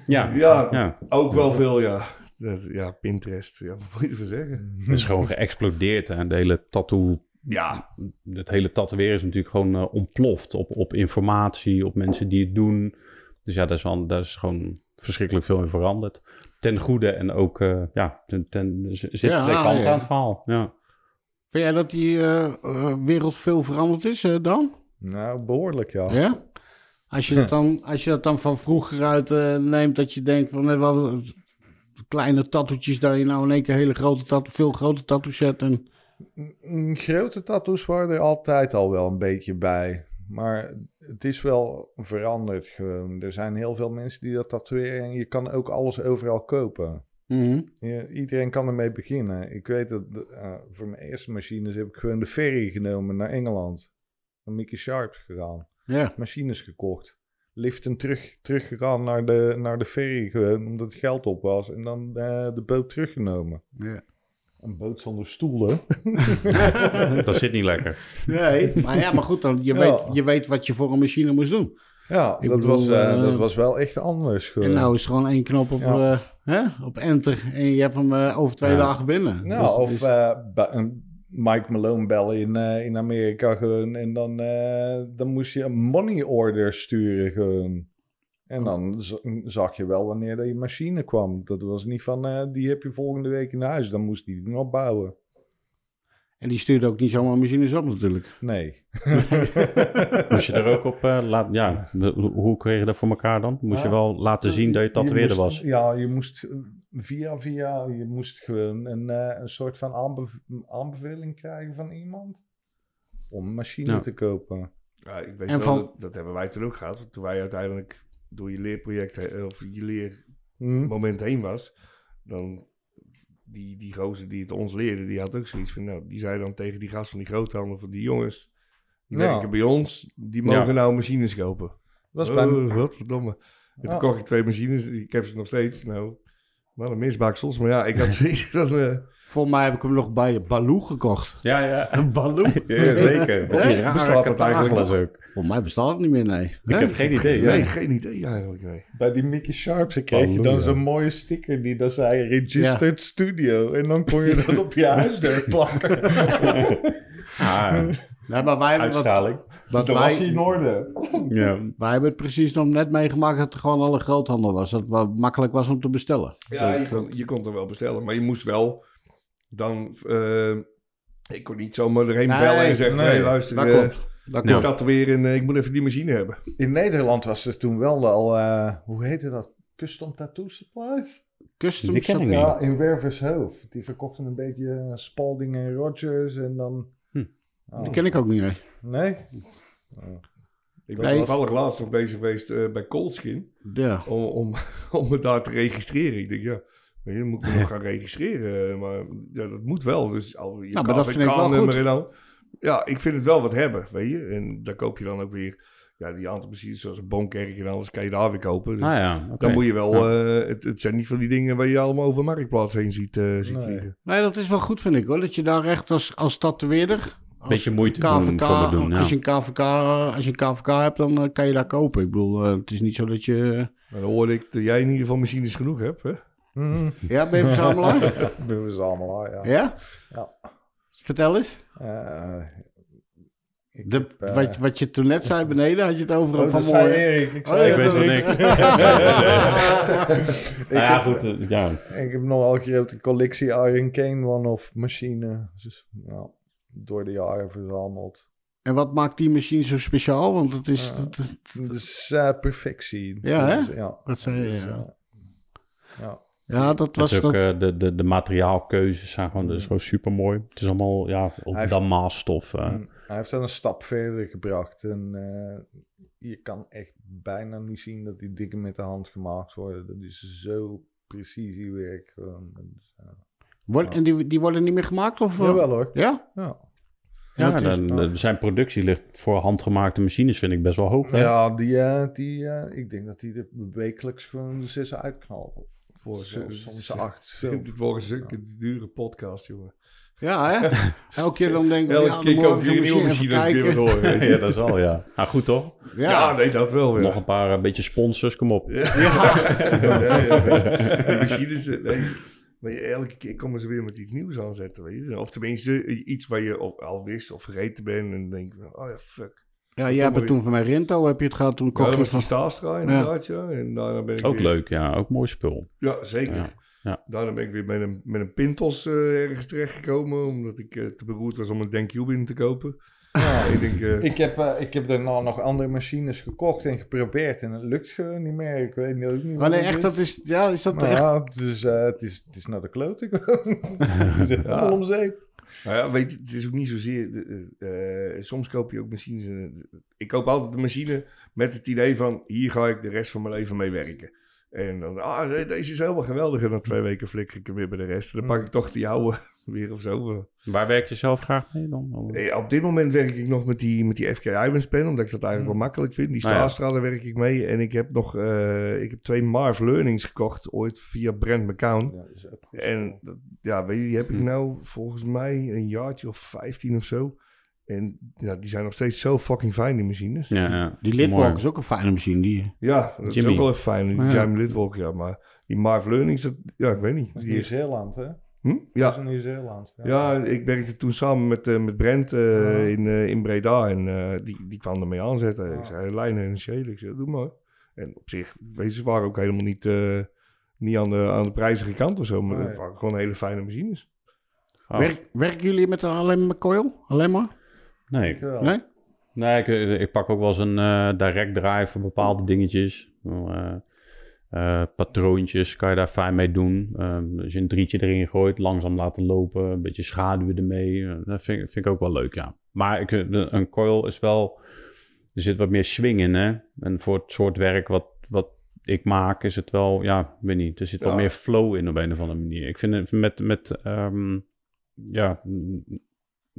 Ja, Ja, ja. ook wel veel, ja. Dat- Ja, Pinterest, ja, wat moet je ervan zeggen? het is gewoon geëxplodeerd. Hè. De hele tattoo, Ja, het hele tatoeëren is natuurlijk gewoon eh, ontploft op, op informatie, op mensen die het doen. Dus ja, daar is, wel, daar is gewoon verschrikkelijk veel in veranderd. Ten goede en ook, eh, ja, ten, ten, er zitten Ja, twee kanten ja. aan het verhaal. Ja. Vind jij dat die eh, wereld veel veranderd is eh, dan? Nou, behoorlijk ja. Ja? Als je dat dan, als je dat dan van vroeger uit eh, neemt, dat je denkt van net wel kleine tattoetjes, dat je nou in één keer hele grote tattoo, veel grote tattoos zet. En, Grote tattoos waren er altijd al wel een beetje bij. Maar het is wel veranderd gewoon. Er zijn heel veel mensen die dat tatoeëren en je kan ook alles overal kopen. Mhm. Je- iedereen kan ermee beginnen. Ik weet dat eh, voor mijn eerste machines heb ik gewoon de ferry genomen naar Engeland. Naar Mickey Sharp gegaan. Ja, Machines gekocht. Liften terug, teruggegaan naar de, naar de ferry gewoon, omdat het geld op was. En dan eh, de boot teruggenomen. ja. Een boot zonder stoelen. Dat zit niet lekker. Nee, maar ja, maar goed, dan, je, Ja. weet, je weet wat je voor een machine moest doen. Ja, dat, bedoel, was, eh, eh, dat was wel echt anders. gewoon. En nou is er gewoon één knop op, Ja. eh, hè, op enter en je hebt hem over twee Ja. dagen binnen. Nou, Dus of eh, een Mike Malone bellen in, in Amerika gewoon. En dan, eh, dan moest je een money order sturen gewoon. En dan zag je wel wanneer dat je machine kwam. Dat was niet van, eh, die heb je volgende week in huis. Dan moest die nog bouwen. en die stuurde ook niet zomaar machines op natuurlijk. Nee. Moest je er ook op uh, laten... Ja, de- hoe kreeg je dat voor elkaar dan? Moest je wel laten zien dat je tatoeëerder was? Ja, je moest eh, via via, je moest gewoon een, eh, een soort van aanbev- aanbeveling krijgen van iemand. Om een machine Ja. te kopen. Ja, ik weet En wel, van- dat, dat hebben wij toen ook gehad. Toen wij uiteindelijk door je leerproject, of je Hm? leermoment heen was, dan die, die gozer die het ons leerde, die had ook zoiets van, nou, die zei dan tegen die gast van die groothandel, van die jongens, die Ja. werken bij ons, die mogen Ja. nou machines kopen. Dat was bij, oh, wat verdomme. En toen kocht ik twee machines, ik heb ze nog steeds, nou, wat een misbaksels. Maar ja, ik had zoiets van, eh, Volgens mij heb ik hem nog bij Baloo gekocht. Ja, ja. Een Baloo? ja zeker. Bestaat dat eigenlijk nog? ook. Volgens mij bestaat het niet meer, nee. Ik heb geen idee. nee, ja. geen idee eigenlijk, nee. bij die Mickey Sharps kreeg je dan zo'n mooie sticker die dan zei Registered Studio. En dan kon je dat op je huisdeur plakken. Ah, Nee, maar wij hebben, uitstraling. wat was in orde. Ja. wij hebben het precies nog net meegemaakt dat er gewoon al een groothandel was. Dat het makkelijk was om te bestellen. Ja, je kon, je kon er wel bestellen, maar je moest wel dan... eh, ik kon niet zomaar erheen Nee, bellen en zeggen, nee, hey, luister, dat eh, klopt. Dat weer en ik moet even die machine hebben. In Nederland was er toen wel al, eh, hoe heette dat? Custom Tattoo Supplies? Custom Die ken ik shop- niet. Ja, in Wervershoofd. Die verkochten een beetje eh, Spalding en Rogers en dan... Hm. Oh. Die ken ik ook niet, nee. Nee? Ik ben Nee. toevallig laatst nog bezig geweest eh, bij Coldskin Ja. om, om, om me daar te registreren. Ik denk, ja, weet je, dan moet ik me nog gaan registreren. Maar ja, dat moet wel. Dus al je Nou, maar dat vind ik wel KVK-nummer goed. en al. Ja, ik vind het wel wat hebben, weet je. En daar koop je dan ook weer, ja, die aantal machines zoals een boomkerk en alles kan je daar weer kopen. Dus Ah ja, dan moet je wel, Ja. eh, het, het zijn niet van die dingen waar je allemaal over Marktplaats heen ziet, eh, ziet Nee. vliegen. Nee, dat is wel goed, vind ik hoor. Dat je daar echt als, als tatoeëerder... als Beetje moeite KVK, doen doen, ja. als, je een KVK, als je een KVK hebt, dan eh, kan je daar kopen. Ik bedoel, eh, het is niet zo dat je... Maar dan hoorde ik dat jij in ieder geval machines genoeg hebt, hè? Hm. Ja, ben je verzamelaar? Ben we ze allemaal, ja. ja? Ja. Vertel eens. Eh, ik De, eh, wat, wat je toen net zei beneden, had je het over oh, een van dat zei. Erik. Ik, Oh, zei ja, Ik weet van is- niks. ik, Nou ja, heb, goed. eh, ja. ik heb nogal een grote collectie Iron Cane one-off machine. Dus, ja, door de jaren verzameld. En wat maakt die machine zo speciaal? Want het is... Dat- dat- eh, perfectie. Ja, hè? Ja. Dat zei je, Dus, ja. eh, ja. Ja, dat was... ook, Dat, eh, de, de, de materiaalkeuzes zijn gewoon, dat is gewoon super mooi. Het is allemaal, ja, Hij of heeft- damaststof. eh. Mm, Hij heeft dan een stap verder gebracht. En eh, je kan echt bijna niet zien dat die dingen met de hand gemaakt worden. Dat is zo precisiewerk. gewoon. Dat Wordt- en die, die worden niet meer gemaakt? Of? Jawel hoor. Ja? Ja. Ja, dat is- dan, zijn productie ligt voor handgemaakte machines, vind ik best wel hoog. hè? Ja, die, eh, die, eh, ik denk dat die er wekelijks gewoon de zes uitknalt. Voor soms acht. Zo. Dit wordt een dure podcast, jongen. Ja, hè? Elke keer dan denk ik... Elke ja, keer dan koop moet je ik een nieuwe even machine als ik weer hoor. weet je. Ja, dat is al, ja. Nou, goed toch? Ja, Ja, nee, dat wel weer. Nog een paar een beetje sponsors, kom op. Ja. Ja, ja. De machines, eh, nee. Maar elke keer komen ze weer met iets nieuws aanzetten, weet je. Of tenminste, iets waar je of al wist of vergeten bent. En dan denk je, van, oh ja, fuck. Ja jij hebt het toen van mij Rinto, heb je het gehad, toen Ja, kocht dat je was die van... Staastra inderdaad, ja. En daarna ben ik Ook weer- leuk, ja. Ook mooi spul. Ja, zeker. Ja, ja. Daarna ben ik weer met een, met een Pintos eh, ergens terechtgekomen. Omdat ik eh, te beroerd was om een Denkcube in te kopen. Ja. ik denk, eh, Ik heb, eh, ik heb daarna nog andere machines gekocht en geprobeerd. En het lukt gewoon niet meer. Ik weet niet, ook niet Oh wat nee, echt, is. dat is... Ja, is dat Maar echt... ja, het is, eh, het, is, het is naar de klote gewoon. Is helemaal om zeep. Nou ja, weet het is ook niet zozeer. eh, soms koop je ook machines. eh, ik koop altijd een machine met het idee van: hier ga ik de rest van mijn leven mee werken. En dan, ah, de- deze is helemaal geweldig. En dan twee weken flikker ik hem weer bij de rest. En dan pak ik toch die oude weer of zo. Waar werk je zelf graag mee dan? Eh, op dit moment werk ik nog met die, met die FK Ivans pen, omdat ik dat eigenlijk wel makkelijk vind. Die Nou daar werk ik mee. En ik heb nog eh, ik heb twee Marv Learnings gekocht, ooit via Brent McCown. Ja, is. En dat- ja, weet je, die heb ik Hm. nou volgens mij een jaartje of 15 of zo. En ja, die zijn nog steeds zo fucking fijn, die machines. Ja, ja. Die Litwalk Mooi. is ook een fijne machine. Die, Ja, dat Jimmy. is ook wel even fijn. Die Ja. zijn met Litwalk, ja. Maar die Marv Learnings, dat, ja, ik weet niet. Dat is Die is, Nieuw-Zeeland, hè? hm? Dat Ja, is in Nieuw-Zeeland. Ja, ik werkte toen samen met, eh, met Brent eh, Ja. in, eh, in Breda en eh, die, die kwam ermee aanzetten. Ja. Ik zei, lijnen en schelen. Ik zei, doe maar. En op zich, ze waren ook helemaal niet, eh, niet aan, de, aan de prijzige kant of zo, maar Nee. het waren gewoon hele fijne machines. Oh, Werk, werken jullie met alleen maar coil? Alleen maar? Nee. Ik wel. Nee? Nee, ik, ik pak ook wel eens een eh, direct drive voor bepaalde dingetjes. Eh, eh, patroontjes kan je daar fijn mee doen. Ehm, als je een drietje erin gooit, langzaam laten lopen, een beetje schaduwen ermee. eh, dat vind, ik- vind ik ook wel leuk, ja. Maar ik, een coil is wel... Er zit wat meer swing in, hè. En voor het soort werk wat, wat ik maak, is het wel... Ja, ik weet niet. Er zit wel Ja. meer flow in op een of andere manier. Ik vind het met... met ehm, ja,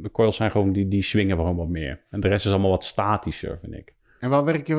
de coils zijn gewoon... Die, die swingen gewoon wat meer. En de rest is allemaal wat statischer, vind ik. En waar werk je?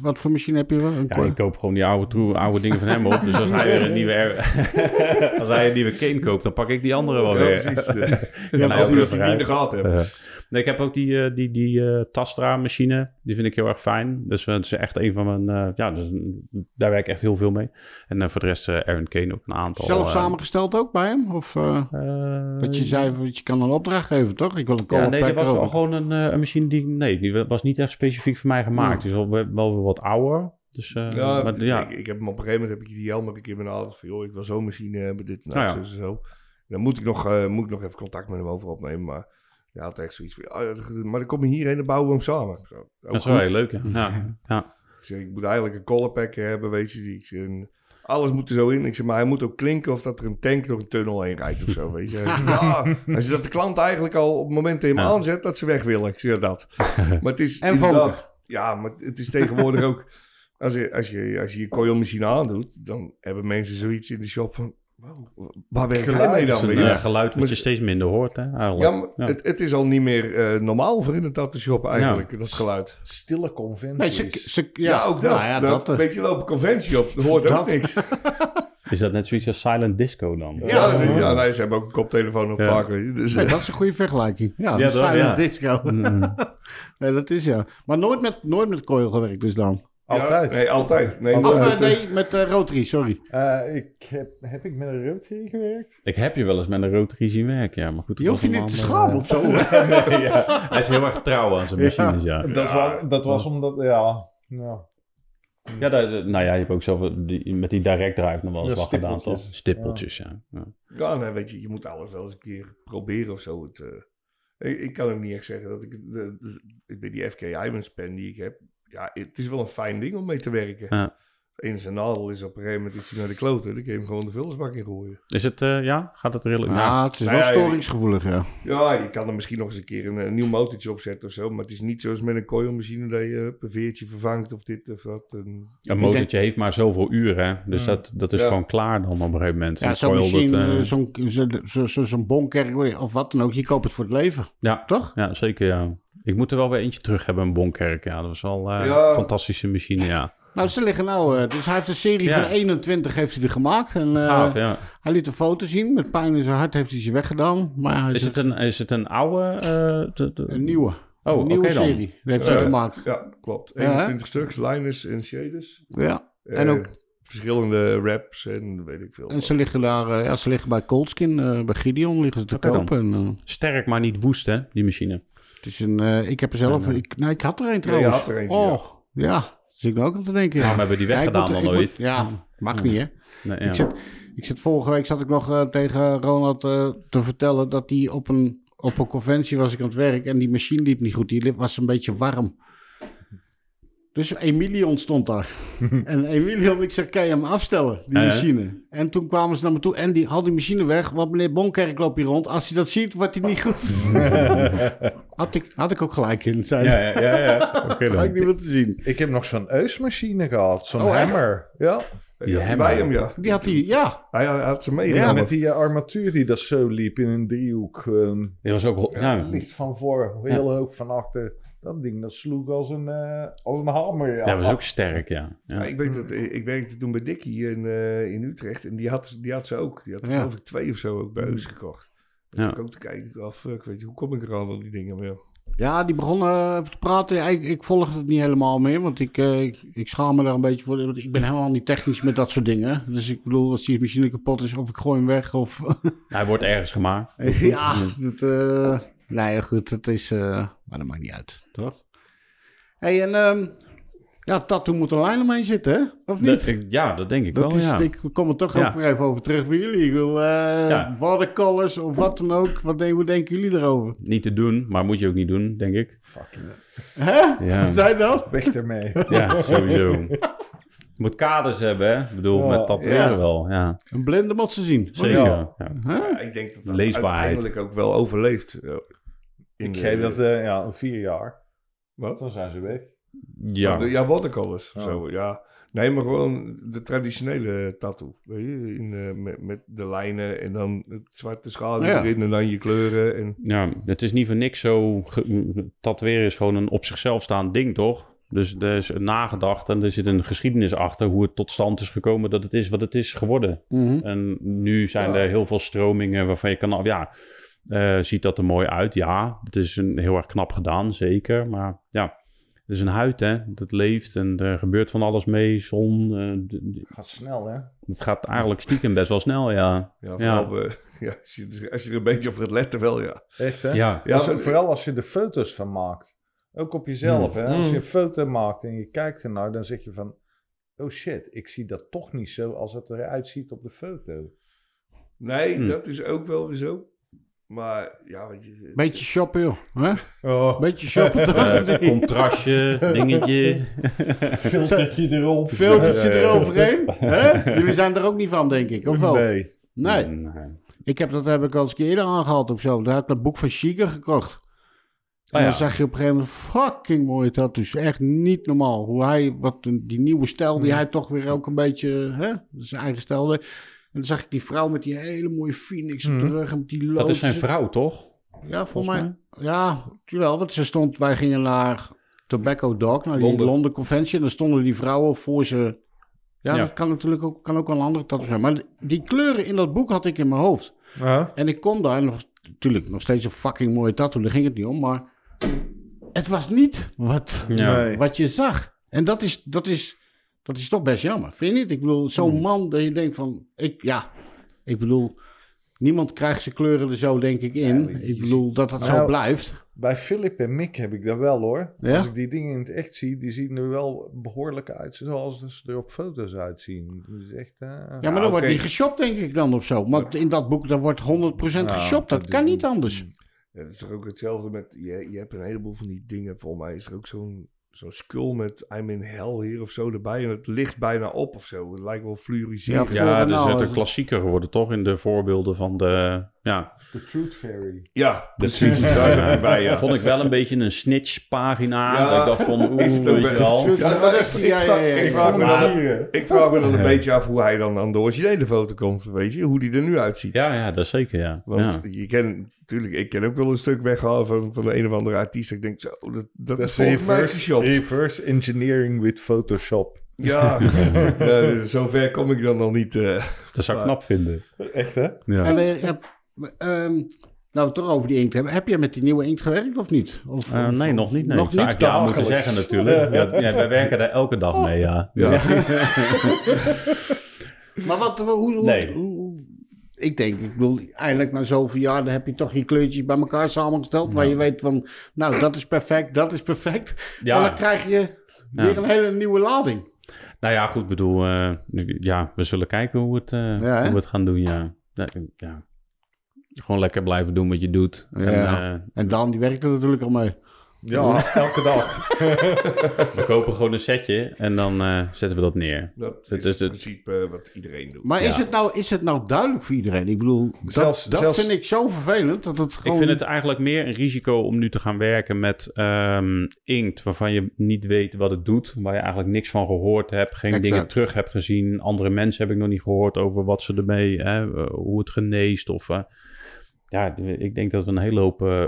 Wat voor machine heb je? Een Ja, ik koop gewoon die oude, troe, oude dingen van hem op. Dus als hij weer een nieuwe, als hij een nieuwe cane koopt, dan pak ik die andere wel Ja, weer. precies. Ja, Ja, nou, Als we weer dat die niet in de vooruit. gaten hebben. Eh, nee, ik heb ook die, eh, die, die eh, Tastra machine. Die vind ik heel erg fijn. Dus eh, het is echt een van mijn... eh, ja, dus, mm, daar werk ik echt heel veel mee. En eh, voor de rest eh Aaron Kane ook een aantal. Zelf eh, samengesteld ook bij hem? Of eh, eh, dat je zei, dat je kan een opdracht geven, toch? Ik wil een Ja, nee, dat was wel gewoon een, eh, een machine die... Nee, die was niet echt specifiek voor mij gemaakt. Ja. Is wel, wel weer wat ouder. Dus eh, Ja, maar, ja. Ik, ik heb hem op een gegeven moment heb ik die helm heb ik in mijn hand van joh, ik wil zo'n machine hebben, dit en dat, Nou ja. zo en zo. Dan moet ik, nog, eh, moet ik nog even contact met hem over opnemen, maar hij had echt zoiets van, ja, maar dan kom je hierheen en bouwen we hem samen. Zo, dat is wel heel leuk, ja. ja, ja. Ik zeg, ik moet eigenlijk een collar packer hebben, weet je. Die, ik zeg, en alles moet er zo in. Ik zeg, maar hij moet ook klinken of dat er een tank door een tunnel heen rijdt of zo, weet je. Hij ja, hij zegt dat de klant eigenlijk al op het moment dat je hem Ja. aanzet, dat ze weg willen. Ik zeg, ja, dat. Maar het is En vonken. Ja, maar het is tegenwoordig ook... Als je, als je, als je je coilmachine aandoet, dan hebben mensen zoiets in de shop van... Wow, waar werk jij mee dan? is een weet je? eh, geluid wat Maar- je steeds minder hoort, hè, eigenlijk. Ja, maar Ja. Het, het is al niet meer eh, normaal voor in een tattoo shop eigenlijk, dat geluid. Stille conventies. Nee, ze, ze, ja, Ja, ook dat. Nou ja, dat, eh, een beetje lopen conventie op, dat hoort ook niks. Is dat net zoiets als silent disco dan? Ja, Ja. ze, ja nee, ze hebben ook een koptelefoon Ja. weet je, Dus, nee, eh, dat is een goede vergelijking. Ja, Ja, ja silent Ja. disco. Mm. nee, dat is ja. Maar nooit met, nooit met coil gewerkt dus dan? Ja, Altijd. nee, altijd. Nee, Of eh, met, nee, met eh, rotary, sorry. Eh, ik heb, heb ik met een rotary gewerkt? Ik heb je wel eens met een rotary zien werken, ja. Maar goed, Je hoeft je niet te schamen of zo. Nee, ja. Hij is heel erg trouw aan zijn machines, ja. Dat, Ja. was, dat was omdat, ja... ja. Ja, dat- nou ja, je hebt ook zelf die, met die direct drive nog wel eens wat gedaan, toch? stippeltjes. Ja. ja. ja, nee, weet je, je moet alles wel eens een keer proberen of zo. Het, eh, ik, ik kan ook niet echt zeggen dat ik... De, de- ik weet die FK Ivans pen die ik heb... Ja, het is wel een fijn ding om mee te werken. Ja. In zijn nadeel is op een gegeven moment is hij naar de kloten. Dan kun je hem gewoon de vullersbak in gooien. Is het, eh, ja? Gaat het redelijk? Ja, het is Nou wel ja, storingsgevoelig, ja. Ja, je kan er misschien nog eens een keer een, een nieuw motortje op zetten of zo. Maar het is niet zoals met een coilmachine dat je een veertje vervangt of dit of dat. En, Een motortje heeft maar zoveel uur, hè? Dus Ja. dat, dat is Ja. gewoon klaar dan op een gegeven moment. Ja, Een zo'n machine, eh, eh, zo'n zo, zo, zo, zo'n bonkerk of wat dan ook, je koopt het voor het leven, ja, toch? ja, zeker, ja. Ik moet er wel weer eentje terug hebben, een Bonkerk. Ja, dat was wel eh, Ja. een fantastische machine, ja. Nou, ze liggen nou, eh, dus hij heeft een serie Ja. van 21 heeft hij er gemaakt. En, eh, Gaaf, ja. Hij liet een foto zien, met pijn in zijn hart heeft hij ze weggedaan. Maar hij Is het een, is het een oude... eh, de- de- een nieuwe, Oh, een nieuwe dan. serie die heeft hij Eh, gemaakt. ja, klopt. Ja, hè? 21 stuks, liners en shaders. Ja, Eh, En ook- Verschillende raps en weet ik veel. en ze liggen daar, eh, ja, ze liggen bij Coldskin, eh, bij Gideon liggen ze te kopen. En, eh, Sterk, maar niet woest, hè, die machine. Is een, eh, ik heb er zelf, ik, nee, ik had er een Ja, je trouwens. had er eentje, oh, ja. zit ik nou ook aan te denken. Waarom hebben we die Ja, weggedaan dan ik ooit? moet- ja, mag niet hè. Nee, ja. Ik, zat, ik zat vorige week zat ik nog eh, tegen Ronald eh, te vertellen dat hij op een, op een conventie was ik aan het werk en die machine liep niet goed. Die was een beetje warm. Dus Emilion stond daar. en Emilion, ik zeg, kan je hem afstellen, die Ja, ja. machine? En toen kwamen ze naar me toe en die had die machine weg, want meneer Bonkerk loopt hier rond. Als hij dat ziet, wordt hij niet goed. had, ik, had ik ook gelijk in, zei Ja, ja, ja. ja. Oké Had ik dan. niet willen te zien. Ik heb nog zo'n Eusmachine gehad, zo'n Oh, echt? hammer. Ja, Die Die had hij hammer. bij hem, ja. Die had hij, ja. Hij, had ze Ja, meegenomen. met die eh, armatuur die dat zo liep in een driehoek. ehm, Die was ook... Ja, licht van voor, heel hoog van achter. Dat ding, dat sloeg als een, eh, als een hamer. Ja, ja, was ook sterk, ja. ja. Ja, ik weet dat ik, werkte toen bij Dickie in, eh, in Utrecht en die had, die had ze ook. Die had er Ja. geloof ik twee of zo ook bij Eus gekocht. Dus Ja. ik ook te kijken af, ik weet niet, hoe kom ik er aan al die dingen? Maar ja, die begon eh, even te praten. Ja, ik, ik volg het niet helemaal meer, want ik, eh, ik, ik schaam me daar een beetje voor. Want ik ben helemaal niet technisch met dat soort dingen. Dus ik bedoel, als die machine kapot is, of ik gooi hem weg, of... Hij wordt ergens gemaakt. ja, dat, eh nee, goed, het is... eh, maar dat maakt niet uit, toch? hey, en... ehm ja, tattoo moet er lijn omheen zitten, hè? Of niet? Dat- ik- ja, dat denk ik Dat wel, is, ja. ik kom er toch Ja. ook weer even over terug voor jullie. Ik wil eh Ja. watercolors of wat dan ook. Wat denk, hoe denken jullie erover? Niet te doen, maar moet je ook niet doen, denk ik. Fucking Hè? Ja. Wat zei dat? weg ermee. Ja, sowieso. Je moet kaders hebben, hè? Ik bedoel, Ja. met tatoeëren Ja. wel, ja. Een blinde moet ze zien. Zeker, Ja. ja. Huh? Ja, ik denk dat dat Leesbaarheid. uiteindelijk ook wel overleeft. In Ik de- geef dat ja, vier jaar. Wat? Dan zijn ze weg. Ja. Ja, ja watercolors of Oh. zo, ja. Nee, maar gewoon de traditionele tattoo. Weet je, in, eh, met, met de lijnen en dan het zwarte schaduw Ja. erin en dan je kleuren. En, Ja, het is niet voor niks zo... Tatoeëren is gewoon een op zichzelf staand ding, toch? Dus er is nagedacht en er zit een geschiedenis achter... hoe het tot stand is gekomen dat het is wat het is geworden. Mhm. En nu zijn Ja. er heel veel stromingen waarvan je kan... Ja, eh, ziet dat er mooi uit? Ja, het is een, heel erg knap gedaan, zeker. Maar ja, het is een huid, hè. Dat leeft en er gebeurt van alles mee. Zon, eh, d- Gaat snel, hè? het gaat eigenlijk stiekem best wel snel, ja. ja, vooral bij- ja, als, je, als je er een beetje op gaat letten wel, ja. Echt, hè? Ja, Ja, Als- maar- vooral als je er foto's van maakt. Ook op jezelf, hè? Als je Mm. een foto maakt en je kijkt ernaar, dan zeg je van... Oh shit, ik zie dat toch niet zo als het eruit ziet op de foto. Nee, Hm. dat is ook wel weer zo. Maar ja, weet je... Beetje shoppen, joh. Hè? Oh, Beetje shoppen, toch? Eh, contrastje, dingetje. filtertje erop. Filtertje Ja, ja, ja. eroverheen. Hè? Jullie zijn er ook niet van, denk ik. Of wel? Nee. Nee. Nee. Ik heb dat heb ik al eens een keer eerder aangehaald of zo. Daar heb ik dat boek van Shiga gekocht. En Oh ja. dan zag je op een gegeven moment fucking mooie tattoos. Echt niet normaal. Hoe hij, wat een- die nieuwe stijl die hij toch weer ook een beetje, hè, zijn eigen stijl deed. En dan zag ik die vrouw met die hele mooie phoenix op de Mhm. rug en met die Dat is zijn vrouw, toch? Ja, voor volgens mij. Ja, wel. Want ze stond, wij gingen naar Tobacco Dog, naar die Londen. Londen, Conventie. En dan stonden die vrouwen voor ze. Ja, Ja. dat kan natuurlijk ook, kan ook wel een andere tattoo zijn. Maar die kleuren in dat boek had ik in mijn hoofd. Ja. En ik kom daar nog, natuurlijk nog steeds een fucking mooie tattoo, daar ging het niet om, maar het was niet wat. Nee. wat je zag. En dat is, dat, is, dat is toch best jammer, vind je niet? Ik bedoel, zo'n Hmm. man dat je denkt van, ik, ja, ik bedoel, niemand krijgt zijn kleuren er zo denk ik in. Ja, ik bedoel, dat dat zo Nou, blijft. Bij Philip en Mick heb ik dat wel hoor. Ja? Als ik die dingen in het echt zie, die zien er wel behoorlijk uit zoals ze er op foto's uitzien. Is echt... eh, Ja, maar dan wordt niet geshopt, denk ik dan of zo. Maar in dat boek, daar wordt 100% nou, geshopt. Dat kan niet anders. Ja, het is toch ook hetzelfde met... Je, je hebt een heleboel van die dingen. Volgens mij is er ook zo'n zo'n skull met I'm in hell hier of zo erbij. En het ligt bijna op of zo. Het lijkt wel fluoriserend. Ja, Ja, Voor- dus nou, het als een het- klassieker geworden, toch? In de voorbeelden van de... Ja, The Truth Fairy. Ja, precies. Daar zit Ja, hij bij, ja. Vond ik wel een beetje een snitch-pagina. Ja. Dat ik dacht van, oeh, Is het ook weet je wel? ik- vraag- me dan- Ik vraag me dan een beetje af hoe hij dan aan de originele foto komt. Weet je, hoe die er nu uitziet. Ja, ja, dat zeker, ja. Want ja. je kent natuurlijk, ik ken ook wel een stuk weghalen van, van de een of andere artiest. Ik denk zo, dat, dat, Dat is volgens mij reverse, geshopt. reverse engineering with Photoshop. Ja, ja, zover kom ik dan nog niet. eh. Dat zou ik knap vinden. Echt hè? Ja. En eh, nou, we het toch over die inkt hebben. Heb jij met die nieuwe inkt gewerkt of niet? Of, Eh, nee, nog niet. Nee. Nog Ik zou niet? ja moeten zeggen natuurlijk. Ja, ja, wij werken daar elke dag mee, ja. Ja. Maar wat, hoe, hoe, Nee. hoe- ik denk, ik bedoel, eigenlijk na zoveel jaar dan heb je toch je kleurtjes bij elkaar samengesteld. Waar je weet van, nou, dat is perfect, dat is perfect. En dan krijg je weer een hele nieuwe lading. Nou ja, goed, bedoel, eh, ja, we zullen kijken hoe we het, eh, hoe we het gaan doen. Ja, ja. Gewoon lekker blijven doen wat je doet. En, eh, En Dan, die werkt er natuurlijk al mee. Ja, elke dag. we kopen gewoon een setje en dan eh, zetten we dat neer. Dat Dat is is in het. principe eh, wat iedereen doet. Maar is, het nou, is het nou duidelijk voor iedereen? Ik bedoel, dat, Zelfs- dat zelfs- vind ik zo vervelend. Dat het gewoon... Ik vind het eigenlijk meer een risico om nu te gaan werken met ehm, inkt waarvan je niet weet wat het doet, waar je eigenlijk niks van gehoord hebt, geen Exact. dingen terug hebt gezien. Andere mensen heb ik nog niet gehoord over wat ze ermee, hè, hoe het geneest. Of, eh, ja, ik denk dat we een hele hoop eh,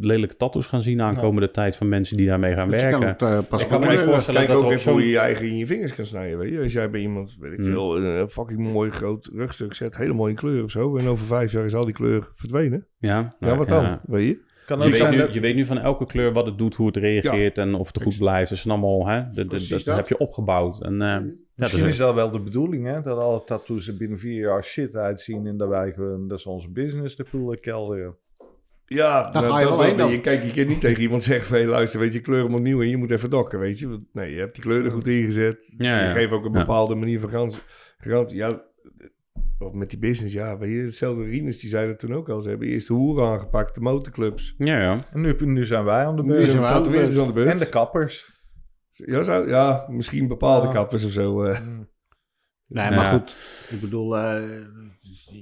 lelijke tattoos gaan zien aankomende tijd van mensen die daarmee gaan Dus je kan werken. het eh, pas Ik kan me voorstellen dat ook even hoe zo'n... je je eigen in je vingers kan snijden. Weet je? Als jij bij iemand, weet ik Hmm. veel, een fucking mooi groot rugstuk zet, helemaal in kleur of zo. En over vijf jaar is al die kleur verdwenen. Ja, Ja, nou, wat dan? Weet je? kan Je ook weet, nu, dat- je weet nu van elke kleur wat het doet, hoe het reageert en of het goed blijft. Dat zijn allemaal, hè, de- de- Precies dat, dat. heb je opgebouwd. En, eh, ja, Misschien dus- is dat wel de bedoeling, hè? Dat alle tattoos er binnen vier jaar shit uitzien en dat wij gewoon, dat is onze business de poel kelderen. Ja, Daar nou, ga je dat wel heen dan. Je, kijk, je kunt niet tegen iemand zeggen van... Hey, luister, weet je, kleur hem opnieuw en je moet even dokken, weet je. Want, nee, je hebt die kleur er goed ingezet. Ja, Je ja. geeft ook een Ja. bepaalde manier van garantie. garantie. Ja, of met die business, ja. Weet je, hetzelfde Rinus, die zei dat toen ook al. Ze hebben eerst de hoeren aangepakt, de motorclubs. ja, ja. En nu, nu zijn wij aan de Nu beurt. zijn we aan de beurt. En de kappers. Ja, zou, ja, misschien bepaalde Ja. kappers of zo. eh. Nee, Ja. maar goed. Ik bedoel, eh,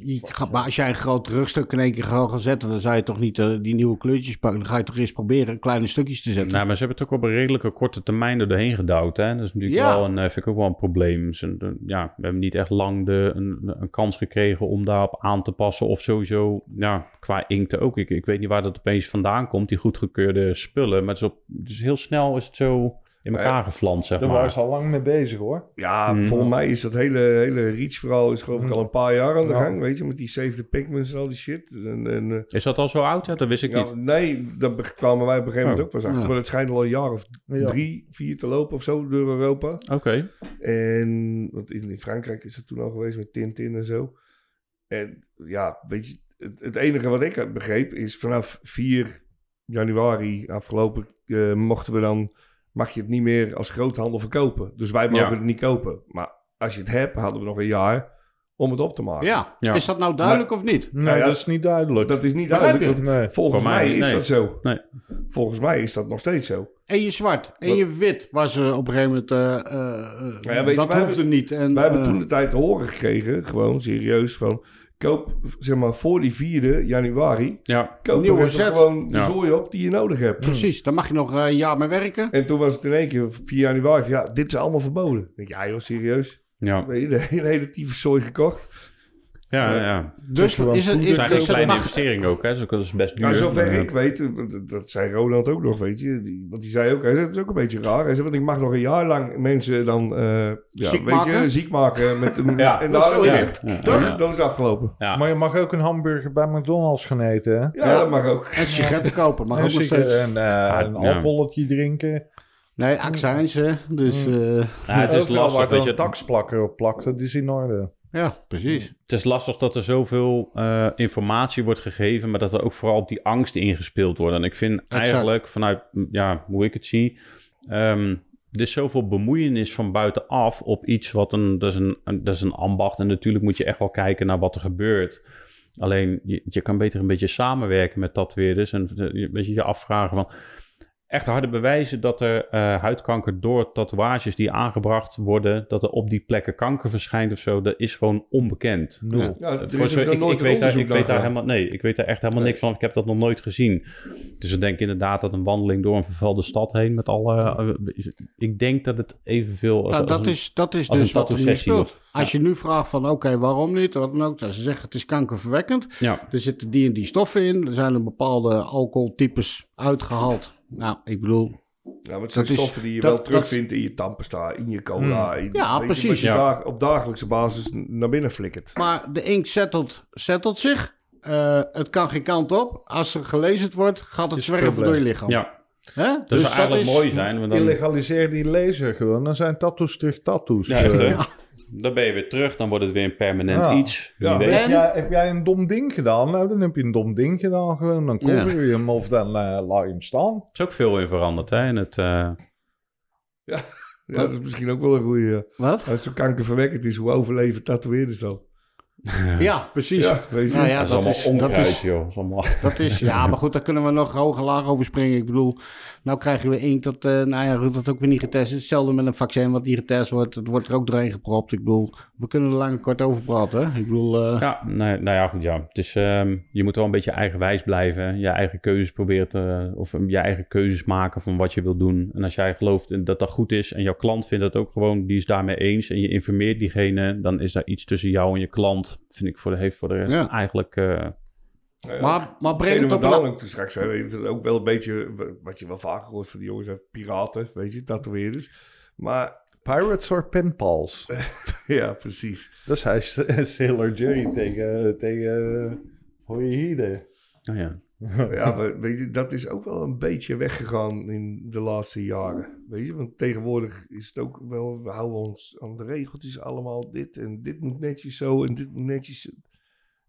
je gaat- maar als jij een groot rugstuk in één keer gaat gaan zetten, dan zou je toch niet eh, die nieuwe kleurtjes pakken. Dan ga je toch eerst proberen kleine stukjes te zetten. Nou, maar ze hebben het ook op een redelijke korte termijn er doorheen gedouwd. Hè? Dat is natuurlijk Ja. wel een, vind ik ook wel een probleem. Ze, ja, we hebben niet echt lang de, een, een kans gekregen om daarop aan te passen. Of sowieso, ja, qua inkten ook. Ik, ik weet niet waar dat opeens vandaan komt, die goedgekeurde spullen. Maar het is, op, dus heel snel is het zo in elkaar geflant, zeg Daar waren maar. ze al lang mee bezig hoor. Ja, Hmm. volgens mij is dat hele, hele Reach-verhaal is geloof ik al een paar jaar aan de Ja. gang. Weet je, met die Save the Pigments en al die shit. En, en, eh, Is dat al zo oud? Ja, dat wist ik ja, niet. nee, daar be- kwamen wij op een gegeven moment Oh. ook pas achter. Ja. Maar het schijnt al een jaar of drie, vier te lopen of zo door Europa. Oké. En want in, Frankrijk is het toen al geweest met Tintin en zo. En ja, weet je, het, het enige wat ik begreep is vanaf 4 januari afgelopen eh, mochten we dan, mag je het niet meer als groothandel verkopen. Dus wij mogen Ja. het niet kopen. Maar als je het hebt, hadden we nog een jaar om het op te maken. ja. Ja. is dat nou duidelijk of niet? Nee, Nou ja, dat is niet duidelijk. Dat is niet duidelijk. je? nee. Volgens mij, mij, is nee. dat zo. Nee. Volgens mij is dat nog steeds zo. En je zwart en Wat- je wit was er op een gegeven moment. eh, eh, ja, weet je, dat wij hoefde niet. En, Wij hebben eh, toen de tijd te horen gekregen, gewoon serieus, van koop zeg maar voor die 4 januari, Ja, koop Nieuwe even set. gewoon de Ja. zooi op die je nodig hebt. Precies, daar mag je nog eh, een jaar mee werken. En toen was het in één keer 4 januari, van, ja, dit is allemaal verboden. Ik denk, ja joh, serieus? ja, Weet je, de hele, hele tyfuszooi gekocht. Ja. ja. Dus gewoon is het, is, Het eigenlijk een kleine mag, investering ook, hè? Dus dat is best duur. Nou, zover Eh, ik weet, eh, dat- dat zei Roland ook nog, weet je. Die, want die zei ook, hij zei, het is ook een beetje raar. Hij zei, want ik mag nog een jaar lang mensen dan, eh, ja, Ziek weet je, maken? ziek maken. Met een, Ja. en Dat daar is het. Toch? ja. Dat is afgelopen. Ja. Maar je mag ook een hamburger bij McDonald's gaan eten, hè? Ja, Ja. dat mag ook. en sigaretten kopen, maar en, ook nog zeker- steeds. en eh, een ja. alcoholetje drinken. Nee, accijns, hè. Dus Mm. eh, Ja, het is lastig, waar er je. een taxplakker op plakt, dat is in orde. Ja, precies. Het is lastig dat er zoveel eh, informatie wordt gegeven, maar dat er ook vooral op die angst ingespeeld wordt. En ik vind eigenlijk, vanuit m, ja, hoe ik het zie, ehm, er is zoveel bemoeienis van buitenaf op iets wat een, dat is een, een- dat is een ambacht. En natuurlijk moet je echt wel kijken naar wat er gebeurt. Alleen, je, je kan beter een beetje samenwerken met tatoeëerders en eh, je- weet je, je afvragen van... Echt harde bewijzen dat er eh, huidkanker door tatoeages die aangebracht worden, dat er op die plekken kanker verschijnt of zo, dat is gewoon onbekend. Nul. Ja. Ja, Voor is zo, ook nog ik, weet, daar, ik weet daar helemaal, nee, ik weet daar echt helemaal Nee. niks van. Ik heb dat nog nooit gezien. Dus ik denk inderdaad dat een wandeling door een vervuilde stad heen met alle... eh, is- ik denk dat het evenveel als, Nou, als dat, een- is, dat is als dus wat er. Als je nu vraagt van, oké, waarom niet? Wat dan ook. dan Ze zeggen, het is kankerverwekkend. Ja, Er zitten die en die stoffen in. Er zijn er bepaalde alcoholtypes uitgehaald. Nou, ik bedoel, Ja, maar het zijn Dat is- stoffen die je dat- wel dat- terugvindt in je tandpasta, in je cola. in- Ja, precies, Wat je ja. dag- op dagelijkse basis naar binnen flikkert. maar de inkt settelt, settelt zich. Eh, het kan geen kant op. Als er gelezen wordt, gaat het zwerven door je lichaam. ja. Hè? dat Dus zou eigenlijk mooi zijn. Want dan, Illegaliseer die laser gewoon, dan zijn tattoos terug tattoos. ja, echt, hè? Eh, Dan ben je weer terug, dan wordt het weer een permanent Ja. iets. Ja. weet. Heb jij, heb jij een dom ding gedaan? Nou, dan heb je een dom ding gedaan gewoon. Dan Ja. cover je hem of dan eh, laat je hem staan. Er is ook veel in veranderd, hè? In het, eh, Ja, dat is misschien ook wel een goede. Wat? Als het zo kankerverwekkend is, hoe overleven tatoeëerders dan? Ja, precies. Ja, weet je. Nou ja, dat is dat allemaal is, dat onkruid, is, joh. Dat is allemaal... dat is, ja, maar goed, daar kunnen we nog hoog en laag over springen. Ik bedoel, nou krijgen we inkt dat, eh nou ja, dat ook weer niet getest is. Hetzelfde met een vaccin wat niet getest wordt. Het wordt er ook doorheen gepropt. Ik bedoel, we kunnen er lang en kort over praten. hè. Ik bedoel, eh, Ja, nee, nou ja, goed, ja. Het is, ehm, je moet wel een beetje eigenwijs blijven. Je eigen keuzes proberen te, of um, je eigen keuzes maken van wat je wilt doen. En als jij gelooft dat dat goed is en jouw klant vindt dat ook gewoon, die is daarmee eens en je informeert diegene, dan is daar iets tussen jou en je klant, vind ik voor de, heeft voor de rest Ja. eigenlijk... eh, ja, maar, maar breng Hetgene het wat op toen straks je, ook wel een beetje, wat je wel vaker hoort van die jongens, hè, piraten, weet je, tatoeëerders. Maar Pirates or penpals? ja, precies. Dat is hij, Sailor Jerry tegen, tegen Hoyhide. nou ja. Ja, maar weet je, dat is ook wel een beetje weggegaan in de laatste jaren. Weet je, want tegenwoordig is het ook wel, we houden ons aan de regeltjes allemaal. Dit en dit moet netjes zo en dit moet netjes.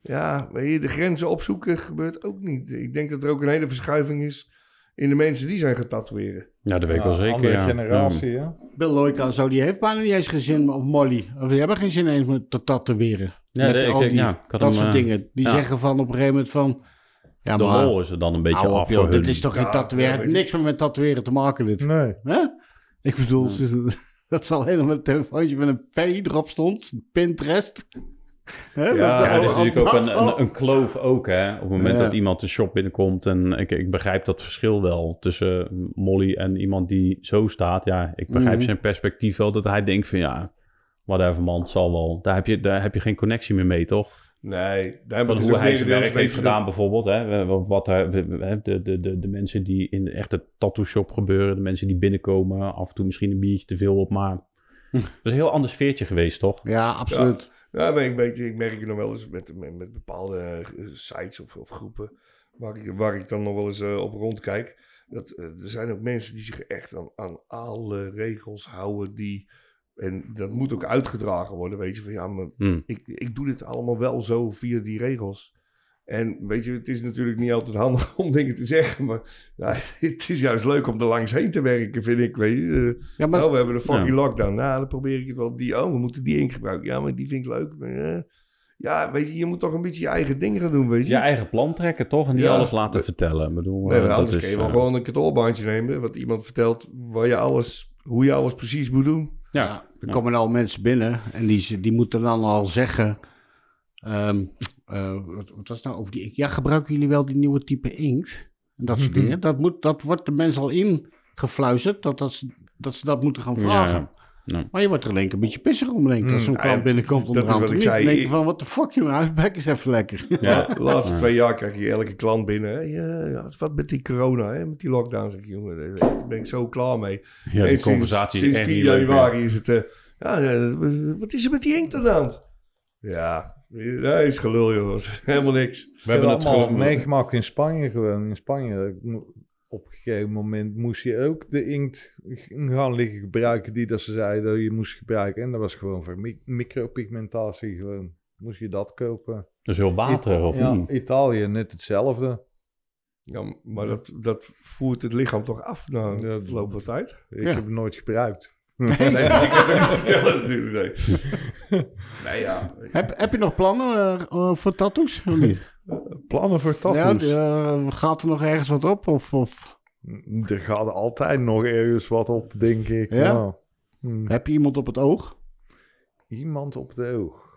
Ja, weet je, de grenzen opzoeken gebeurt ook niet. Ik denk dat er ook een hele verschuiving is in de mensen die zijn gaan tatoeëren. Ja, dat weet ik wel zeker. Andere ja. generatie, ja. Bill Loika zo, die heeft bijna niet eens geen zin, of Molly. Of die hebben geen zin eens met te tatoeëren. Ja, met de- ik- al die, ja, ik had dat hem, soort eh, dingen. Die ja. zeggen van op een gegeven moment van... Ja, de maar lol is er dan een beetje af voor hun. dit is toch geen Ja, tatoeëren? ja, niks meer met tatoeëren te maken dit. Nee. Hè? Ik bedoel, dat zal helemaal een telefoontje met een P erop stond. Pinterest. Hè? Ja, er is natuurlijk ook een, een, een kloof ook, hè. Op het moment Ja. dat iemand de shop binnenkomt en ik, ik begrijp dat verschil wel tussen Molly en iemand die zo staat. Ja, ik begrijp Mhm. zijn perspectief wel dat hij denkt van ja, whatever man, het zal wel. Daar heb je, daar heb je geen connectie meer mee, toch? Nee, daar Van hebben hoe hij zijn werk heeft gedaan bijvoorbeeld. Hè? Wat er, de, de, de, de mensen die in de echte tattoo shop gebeuren. De mensen die binnenkomen. Af en toe misschien een biertje te veel op. Maar het is een heel ander sfeertje geweest, toch? Ja, absoluut. Ja, maar ik, ik merk het nog wel eens met, met, met bepaalde eh, sites of, of groepen waar ik, waar ik dan nog wel eens eh, op rondkijk. Dat, eh, er zijn ook mensen die zich echt aan, aan alle regels houden die... En dat moet ook uitgedragen worden, weet je. Van ja, maar Hm. ik, ik doe dit allemaal wel zo via die regels. En weet je, het is natuurlijk niet altijd handig om dingen te zeggen. Maar ja, het is juist leuk om er langs heen te werken, vind ik. Weet je. Eh, Ja, maar oh, we hebben een fucking Ja. lockdown. Nou, dan probeer ik het wel. Die, oh, we moeten die ink gebruiken. Ja, maar die vind ik leuk. Maar, eh, ja, weet je, je moet toch een beetje je eigen ding gaan doen, weet je. Je eigen plan trekken, toch? En niet Ja. alles laten vertellen. Ik bedoel, nee, maar dat anders is, kun je wel eh, gewoon een kantoorbaantje nemen. Wat iemand vertelt waar je alles, hoe je alles precies moet doen. Ja. Ja, er komen al mensen binnen en die, die moeten dan al zeggen... ehm, eh, wat, wat was het nou over die inkt? Ja, gebruiken jullie wel die nieuwe type inkt? En dat soort dingen. Dat, moet, dat wordt de mensen al ingefluisterd, dat, dat, ze, dat ze dat moeten gaan Ja, vragen. Maar je wordt er alleen een beetje pissig om, denk ik. Als zo'n Mm, klant ja, binnenkomt dat is wat ik zei. Dan denk je van, wat de fuck, jongen, huisbek is even lekker. Ja. De laatste Ja. twee jaar krijg je elke klant binnen. Hey, eh, ja, wat met die corona, hè, met die lockdown. Zeg ik, jongen, daar ben ik zo klaar mee. Ja, die En sinds- conversatie is sinds echt 4 niet leuk meer. januari is het... eh, ja, wat is er met die inkt aan de hand? Ja, dat is gelul, jongens. Helemaal niks. We We hebben het gewoon... meegemaakt in Spanje gewoon. In Spanje, op een gegeven moment moest je ook de inkt gaan liggen gebruiken die dat ze zeiden dat je moest gebruiken. En dat was gewoon voor mi- micropigmentatie gewoon. Moest je dat kopen. Dus heel water, of ja, niet? Italië net hetzelfde. Ja, maar dat, dat voert het lichaam toch af na Ja, een verloop van tijd? Ik Ja. heb het nooit gebruikt. Nee, dus ik kan het niet vertellen natuurlijk. Nee, nee ja. heb, heb je nog plannen eh, eh, voor tattoos? Of niet? Plannen voor Ja, tattoos? eh, gaat er nog ergens wat op? Of, of Er gaat altijd nog ergens wat op, denk ik. Ja? Ja. Hm. heb je iemand op het oog? Iemand op de oog.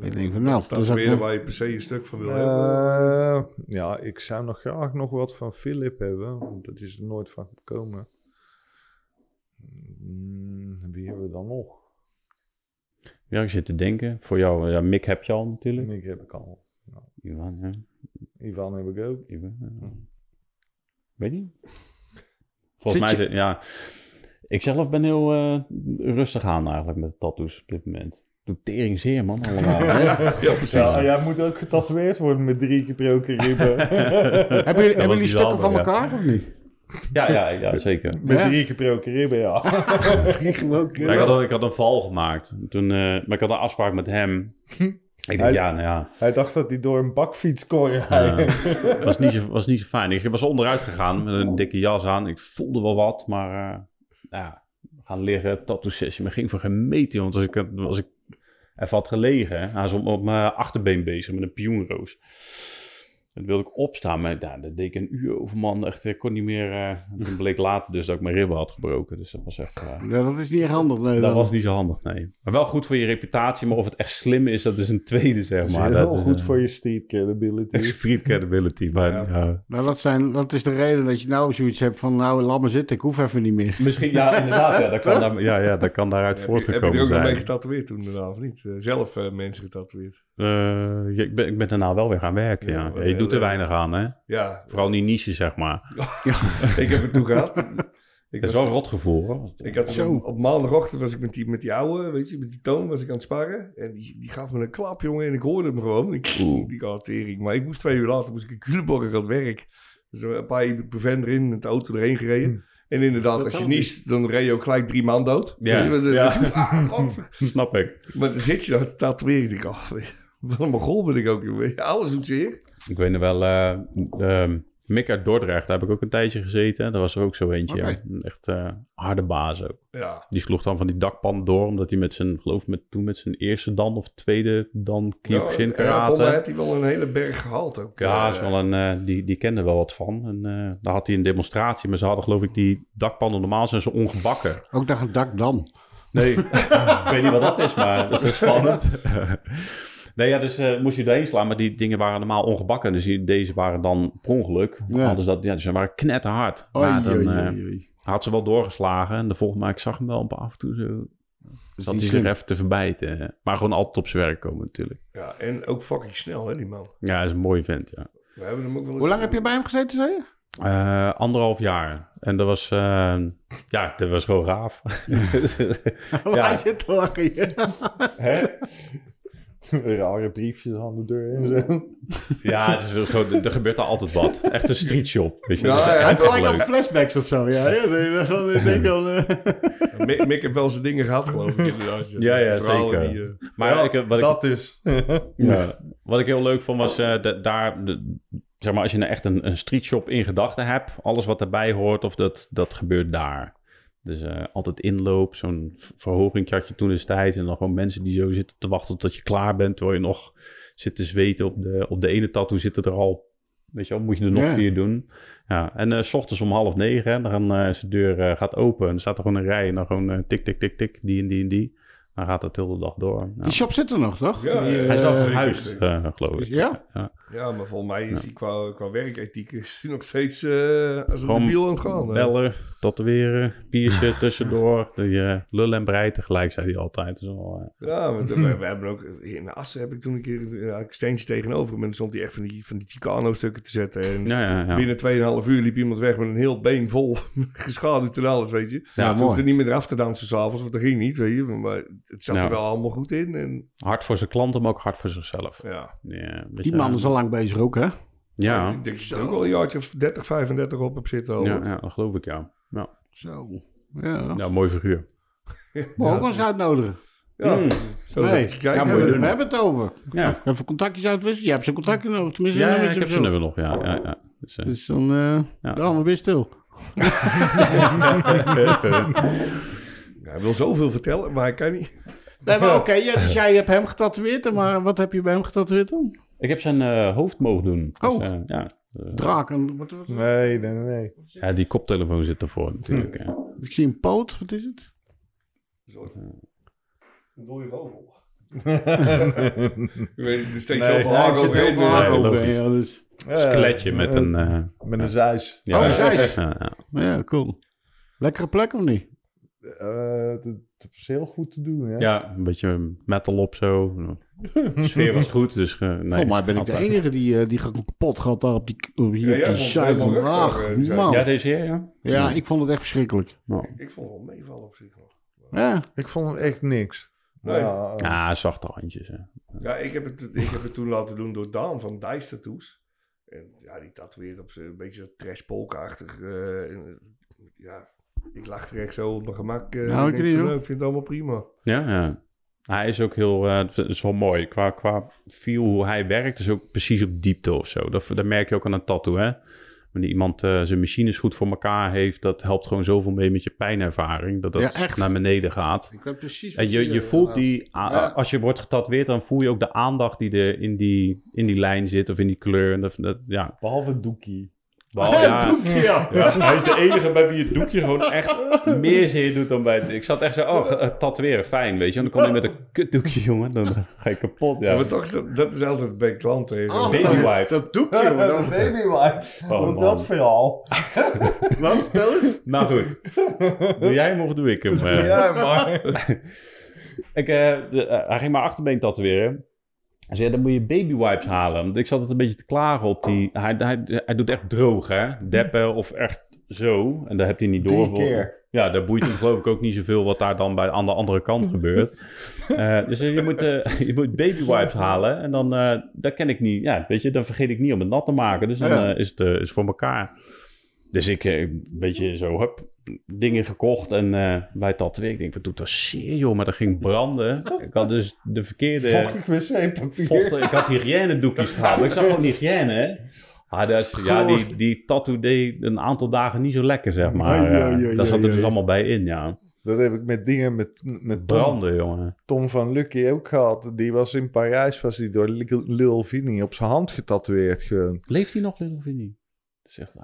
Ik denk van, nou, dat is Tatoeëren nog- waar je per se een stuk van wil hebben. Eh, ja, ik zou nog graag nog wat van Philip hebben. Want dat is er nooit van gekomen. Hmm, wie hebben we dan nog? Ja, ik zit te denken. Voor jou, ja, Mick heb je al natuurlijk. Nick heb ik al. Ivan, ja. Ivan heb ik ook. Ivan, ja. Weet niet. Volgens Zit mij, ja. Ik zelf ben heel eh, rustig aan eigenlijk met tattoos op dit moment. Doe tering zeer, man, allemaal. hè? ja, precies. Ja, jij moet ook getatoeëerd worden met drie gebroken ribben. Hebben jullie, hebben jullie stukken van ja. elkaar of niet? ja, ja, ja, zeker. met Ja? drie gebroken ribben, ja. Ik, had, een- ik had een val gemaakt. Toen, eh, maar ik had een afspraak met hem. Ik ja, nou ja, Hij dacht dat hij door een bakfiets kon rijden. Het was, niet zo, was niet zo fijn. Ik was onderuit gegaan met een dikke jas aan. Ik voelde wel wat, maar eh, ja, gaan liggen, tattoo sessie. Maar ging voor geen meter, want als ik, als ik even had gelegen, hij was op, op mijn achterbeen bezig met een pioenroos. En toen wilde ik opstaan, maar ja, daar deed ik een uur over, man. Echt, ik kon niet meer. eh toen bleek later dus dat ik mijn ribben had gebroken. Dus dat was echt... eh, Ja, dat is niet echt handig. Nee, dat dan. was niet zo handig, nee. Maar wel goed voor je reputatie, maar of het echt slim is, dat is een tweede, zeg Dat is maar. heel dat goed eh, voor je street credibility. Street credibility, maar Ja. ja. Nou, dat, zijn, dat is de reden dat je nou zoiets hebt van... Nou, laat me zitten, ik hoef even niet meer. Misschien, ja, inderdaad. Ja, dat kan, daar, ja, ja, dat kan daaruit Heb je, heb je er voortgekomen ook nog mee zijn. getatoeëerd toen daarna, of niet? Eh, zelf eh, mensen getatoeëerd. Eh, ja, ik, ben, ik ben daarna wel weer gaan werken, Ja, ja. Doet er heel, weinig aan, hè? Ja, Vooral die niche, zeg maar. ik heb het toen gehad. Ik Dat is was- wel een rotgevoel hoor. Ik had Zo. op, op maandagochtend was ik met die, met die oude, weet je, met die toon was ik aan het sparren. En die, die gaf me een klap, jongen, en ik hoorde hem gewoon. Ik, Oeh. die had tering. Maar ik moest twee uur later, moest ik in Culemborg aan het werk. Dus een paar ibuprofen erin, met de auto erheen gereden. En inderdaad, Dat als je kan niest, dan reed je ook gelijk drie man dood. Ja. Ah, Snap ik. maar dan zit je daar te tatoeëren. Ik oh, wat een mogol ben ik ook, jongen. Alles doet zeer. Ik weet nog wel, eh ehm, Mick uit Dordrecht, daar heb ik ook een tijdje gezeten. Daar was er ook zo eentje. Ja. Een Echt eh, harde baas ook. Ja. Die sloeg dan van die dakpan door, omdat hij met zijn, geloof ik, met, toen met zijn eerste dan of tweede dan Kyokushin ja, ja, volgens mij karate. had hij wel een hele berg gehaald ook. Ja, is wel een, eh, die, die kende wel wat van. En eh, daar had hij een demonstratie, maar ze hadden geloof ik die dakpannen normaal zijn ze ongebakken. Ook dag een dak dan. Nee, ik weet niet wat dat is, maar dat is spannend. nee, ja, dus eh, moest je erheen slaan, maar die dingen waren normaal ongebakken. Dus die, deze waren dan per ongeluk. Ja. Hadden ze dat, ja, dus ze waren knetterhard. Oei, maar dan oei, eh, oei, oei. had ze wel doorgeslagen. En de volgende, maar ik zag hem wel een paar af en toe zo. Dus Zat die hij zich even te verbijten. Maar gewoon altijd op zijn werk komen natuurlijk. Ja, en ook fucking snel, hè, die man. Ja, hij is een mooie vent, ja. We hebben hem ook wel eens... Hoe lang heb je bij hem gezeten, zei je? Eh, anderhalf jaar. En dat was, ja, dat was gewoon gaaf. Waar zit te lachen? Rare briefjes aan de deur en zo. ja, het is, het is gewoon, er gebeurt daar altijd wat. Echt een street shop. Weet je? Ja, is wel gelijk al flashbacks of zo. Ja, ja. gewoon ik denk al, eh. Mick, Mick heeft wel zijn dingen gehad, geloof ik. Inderdaad. Ja, ja, zeker. die, eh, Maar ik, wat, ik, Dat dus. ja, wat ik heel leuk vond was eh, dat daar, de- zeg maar, als je nou echt een, een street shop in gedachten hebt, alles wat daarbij hoort, of dat, dat gebeurt daar. Dus eh, altijd inloop, zo'n verhoging had je toen destijds. En dan gewoon mensen die zo zitten te wachten tot je klaar bent, terwijl je nog zit te zweten op de, op de ene tattoo zitten er al, weet je wel, moet je er nog Ja. vier doen. Ja, en eh, s ochtends om half negen, hè, dan is de deur gaat open en er staat er gewoon een rij en dan gewoon tik, tik, tik, tik, die en die en die. Dan gaat het heel de dag door. Ja. Die shop zit er nog, toch? Ja, Die, eh, Hij is wel zeker, verhuisd, eh, geloof ik. Ja? ja. ja, maar volgens mij is hij qua, qua werkethiek is hij nog steeds eh, als een debiel aan het gaan. hè. Bellen, tatoeëren, piercen tussendoor. Die eh, lullen en breien tegelijk, zei hij altijd. Dus wel, eh, Ja, maar we, we hebben ook... In Assen heb ik toen een keer een uh, steentje tegenover. En dan stond hij echt van die, van die Chicano-stukken te zetten. En ja, ja, ja. binnen 2,5 uur liep iemand weg met een heel been vol geschaduwd en alles, weet je. Ja, Ja, mooi. hoefde niet meer eraf te dansen s'avonds, want dat ging niet, weet je. Maar het zat Ja. er wel allemaal goed in. En, Hard voor zijn klanten, maar ook hard voor zichzelf. ja. Ja, Die man is al lang bezig ook, hè? Ja, Ik denk dat ik er ook wel een jaartje of 30, 35 op heb zitten. al. ja, ja, dat geloof ik, ja. Ja, Zo. Ja. ja mooi figuur. Moet ook eens uitnodigen. Ja, Mm. zo Nee. Ja, we, moet je hebben, doen. we hebben het over. Ja, Even contactjes uitwisselen. Je hebt zijn contacten nodig. Tenminste, ja, ja, ik heb zo. nummer nog, ja. ja, ja. Dus, eh, Dus dan, eh Ja. dan weer stil. Hij wil zoveel vertellen, maar hij kan niet. Nee, maar oké, ja, dus jij hebt hem getatoeëerd. Maar wat heb je bij hem getatoeëerd dan? ik heb zijn eh, hoofd mogen doen. Dus, Oh. eh, ja. Eh, Draken. Wat, wat, Nee, nee, nee. nee. ja, die koptelefoon zit ervoor natuurlijk. ja. Ik zie een poot. Wat is het? Een dode vogel. ik weet niet, er steeds Nee, zoveel haar overheen. veel haar Nee, over. Ja, dus. Skeletje met een... Met een zeis. ja, Oh, zeis. Ja, ja. ja, cool. Lekkere plek of niet? Eh, het is heel goed te doen, ja. Ja, een beetje metal op zo. De sfeer was goed, dus... eh, nee, Volgens mij ben ik de enige die, eh, die kapot gaat daar op die, op Ja, die site. Ach, site. man. Ja, Ja, deze hier, ja? ik vond het echt verschrikkelijk. Nou. Ik vond het wel meevallen op zich nog. Ja. Ik vond het echt niks. Nee. Ja, Ja, zachte handjes. Hè. Ja, ik heb, het, ik heb het toen laten doen door Daan van Dice Tattoos. En ja, die tatoeëert op een beetje trash polka-achtig. eh, en, ja, ik lag er echt zo op mijn gemak. eh, Nou, ik, niet, van, nou, ik vind het allemaal prima. Ja, ja. Hij is ook heel, eh, het is wel mooi. Qua, qua feel hoe hij werkt, is ook precies op diepte of zo. Dat, dat merk je ook aan een tattoo, hè. Wanneer iemand eh, zijn machines goed voor elkaar heeft, dat helpt gewoon zoveel mee met je pijnervaring. Dat dat Ja, echt. naar beneden gaat. Ik weet precies En je, je voelt die, Ja. als je wordt getatoeëerd, dan voel je ook de aandacht die er in die, in die lijn zit of in die kleur. En dat, dat, ja. Behalve Doekie. Behalve- ja, ja. Ja, hij is de enige bij wie het doekje gewoon echt meer zeer doet dan bij... Ik zat echt zo, oh, eh, tatoeëren, fijn, weet je. En dan kom je met een kutdoekje, jongen, dan ga je kapot. Ja. Ja, maar toch, dat, dat is altijd bij klanten. Oh, Baby dat- wipes. Dat doekje, jongen. Dat- baby wipes. Oh, dat verhaal. Wat? Vertel eens. Nou goed, doe jij hem of doe ik hem? eh? Ja, maar... Ik, eh, de, eh, hij ging maar achterbeen tatoeëren. Hij zei, dan moet je baby wipes halen. Want ik zat het een beetje te klagen op die... Hij, hij, hij doet echt droog, hè. Deppen of echt zo. En daar heb hij niet Drie door. keer. Ja, daar boeit hem geloof ik ook niet zoveel wat daar dan bij, aan de andere kant gebeurt. Eh, dus je moet, eh, je moet baby wipes halen. En dan, eh dat ken ik niet. Ja, weet je, dan vergeet ik niet om het nat te maken. Dus dan is het is voor elkaar. Dus ik, eh, weet je, zo, hup, dingen gekocht. En eh, bij het tatoeëren, ik denk, wat doet dat zeer, joh. Maar dat ging branden. Ik had dus de verkeerde... Vochtig wc-papier. Ik had hygiënedoekjes gehaald. maar Ik zag gewoon hygiëne. Ah, dat is, ja, die, die tattoo deed een aantal dagen niet zo lekker, zeg maar. Ja, oei, oei, Daar zat er dus allemaal bij in, ja. Dat heb ik met dingen met, met Tom, Branden, jongen. Tom van Lucky ook gehad. Die was in Parijs, was hij door Lil Lil Vini op zijn hand getatoeëerd. gewoon. Leeft hij nog, Lil Vinnie?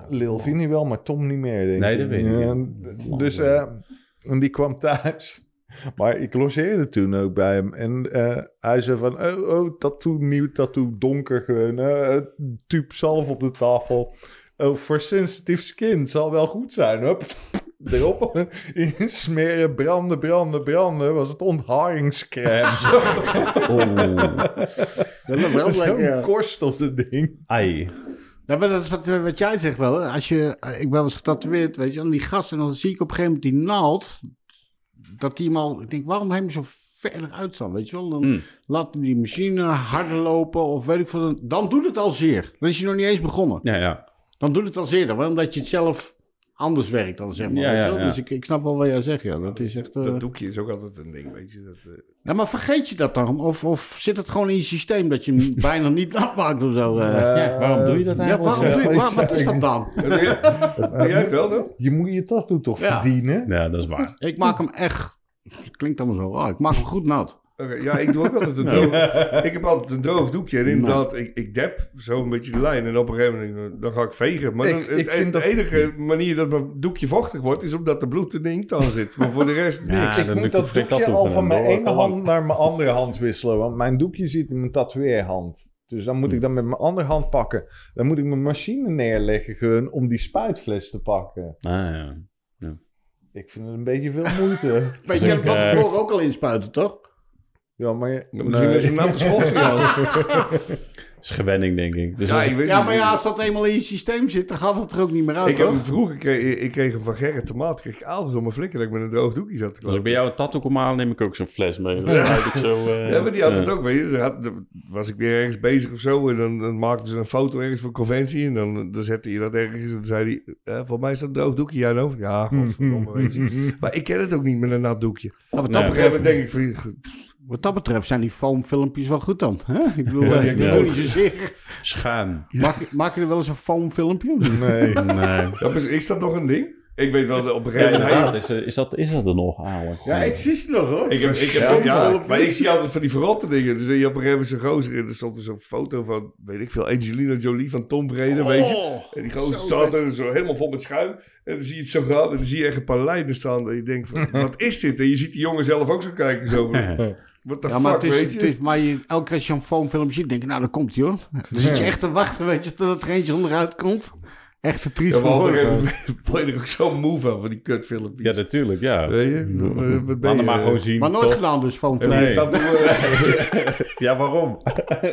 Lil Vini wel, maar Tom niet meer, denk Nee, ik. dat weet ik niet. Ja, dus geleden. eh, en die kwam thuis. Maar ik logeerde toen ook bij hem. En eh, hij zei van, oh, oh, tattoo, nieuw tattoo, donker gewoon. eh tube zalf op de tafel. Oh, voor sensitive skin, zal wel goed zijn. Hup, erop, smeren, branden, branden, branden. Was het ontharingscrème. Oh, Dat is wel lekker. korst op het ding. ai. Ja, maar dat is wat, wat jij zegt wel. hè. Als je, eh, ik ben wel eens getatoeëerd, weet je, en die gasten, en dan zie ik op een gegeven moment die naald, dat die hem al, ik denk, waarom hij zo verder uitstaan, weet je wel? Dan Mm. laat die machine harder lopen of weet ik veel. Dan doet het al zeer. Dan is je nog niet eens begonnen. Ja, ja. Dan doet het al zeer, omdat je het zelf anders werkt dan, zeg maar. Ja, ja, ja. Dus ik, ik snap wel wat jij zegt, ja. Dat is echt... eh, Dat doekje is ook altijd een ding, weet je. Dat, eh, Ja, maar vergeet je dat dan? Of, of zit het gewoon in je systeem dat je hem bijna niet nat maakt of zo? eh? Ja, waarom doe je dat ja, eigenlijk? waarom doe je, ik waar- wat is dat dan? doe jij het wel dan? Je moet je tattoo toch Ja. verdienen? Ja, dat is waar. Ik maak hem echt. Klinkt allemaal zo. Oh, ik maak hem goed nat. Oké, ja, ik doe ook altijd een droog... ik heb altijd een droog doekje. En inderdaad, ik, ik dep zo een beetje de lijn. En op een gegeven moment, dan ga ik vegen. Maar Ik- dan, ik het, vind de enige manier dat mijn doekje vochtig wordt... is omdat er bloed in de inkt aan zit. Maar voor de rest Ja, niks. ik moet ik dat doekje al van mijn ene Kan hand naar mijn andere hand wisselen. Want mijn doekje zit in mijn tatoeëerhand. Dus dan moet ik dan met mijn andere hand pakken. Dan moet ik mijn machine neerleggen gewoon om die spuitfles te pakken. Ah, ja. Ik vind het een beetje veel moeite. Maar je kan hem ik, van eh, tevoren ook al inspuiten, toch? Ja, maar... je- Misschien nee. is een natte schorsing aan. is gewenning, denk ik. Dus Ja, als- ik weet Ja, niet. maar ja, als dat eenmaal in je systeem zit, dan gaat het er ook niet meer uit, Ik heb toch? vroeger kreeg, ik kreeg hem van Gerrit Tomaat. Kreeg ik altijd om mijn flikker dat ik met een droog doekje zat te als ik bij jou een tattoo kom halen, neem ik ook zo'n fles mee. Dan ik zo... eh, Ja, maar die had het ook, weet je. Had- was ik weer ergens bezig of zo. En dan, dan maakten ze een foto ergens voor conventie. En dan, dan zette je dat ergens. En dan zei hij, eh, voor mij is dat een droog doekje aan hoofd. Ja, godverdomme, weet je. Maar ik ken het ook niet met een nat doekje. Op Ja, wat, Nee. een gegeven betreft, moment denk ik van... wat dat betreft zijn die foamfilmpjes wel goed dan. Hè? Ik bedoel, Ja, eh, die ik heb ik doe ook. niet zozeer. Schuim. Maak, je- maak je er wel eens een foamfilmpje? Nee. Nee. Dat is, is dat nog een ding? Ik weet wel, dat op een gegeven moment... Is, eh, is, dat, is dat er nog, eigenlijk? Ja, ik zie ze nog hoor. Ik heb, ik heb, Ja, maar ik zie altijd van die verrotte dingen. Dus je op een gegeven moment zo'n gozer en er stond er zo'n foto van, weet ik veel, Angelina Jolie van Tom Brady, weet je. Oh, En die gozer staat lekker. er zo helemaal vol met schuim. En dan zie je het zo gaan en dan zie je echt een paar lijnen staan. En je denkt van, wat is dit? En je ziet die jongen zelf ook zo kijken. Zo van, what the Ja, maar, fuck, het is, weet je? het is, maar je, elke keer als je een ziet, denk je, nou, dan komt hij hoor. Dan zit je echt te wachten, weet je, totdat er eentje onderuit komt. Echt Ja, van een worden. gegeven moment word je er ook zo moe van, van die kutfilmpjes. Ja, natuurlijk, ja. Weet je? Wat- wat ben Laat hem je, maar eh, gewoon zien. Maar nooit toch? gedaan dus, foamfilmpjes. Nee. dat doen we... Ja, waarom?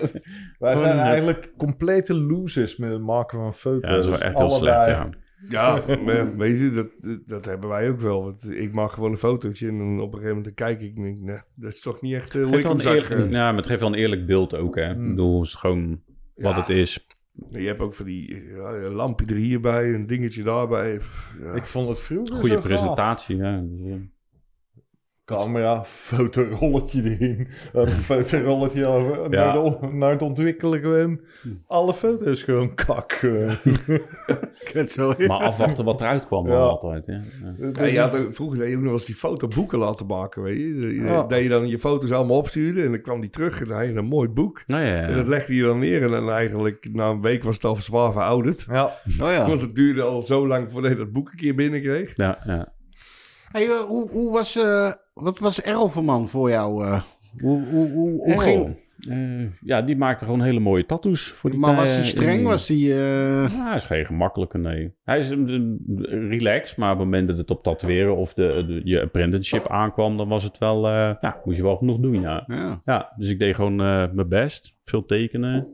Wij zijn nee. eigenlijk complete losers met het maken van foto's. Ja, dat is wel echt heel slecht, ja. Ja, maar weet je, dat, dat hebben wij ook wel. Want ik maak gewoon een fotootje en dan op een gegeven moment dan kijk ik en denk, nee, dat is toch niet echt uh, eerlijk, ja, maar het geeft wel een eerlijk beeld ook, hè. Ik bedoel, het is gewoon wat Ja. het is. Je hebt ook van die ja, een lampje er hierbij, een dingetje daarbij. Ja. Ik vond het vroeger Goede gaaf. presentatie, ja. Eh, Camera, fotorolletje erin. Een fotorolletje over, Ja. naar, de, naar het ontwikkelen gewoon. Alle foto's gewoon kak. gewoon. zo. Maar afwachten wat eruit kwam Ja. altijd, hè. Ja. Ja, je had vroeger deed je ook nog wel eens die fotoboeken laten maken, weet je. Ja. Dat je dan je foto's allemaal opstuurde en dan kwam die terug en dan had je een mooi boek. Nou ja, En dat legde je dan neer en dan eigenlijk na een week was het al zwaar verouderd. Ja, Oh ja. Want het duurde al zo lang voordat je dat boek een keer binnenkreeg. ja, ja. Hey, eh, hoe, hoe was, eh, wat was Erlverman voor jou? eh? hoe, hoe, hoe, hoe Oh, ging... eh, ja, die maakte gewoon hele mooie tattoos. Voor die Maar was hij streng? Was hij... eh, Ja, hij is geen gemakkelijke, nee. Hij is relaxed, maar op het moment dat het op tatoeëren of de, de- je apprenticeship aankwam, dan was het wel, ja, moest je wel genoeg doen, ja. ja. Ja, dus ik deed gewoon mijn best. Veel tekenen.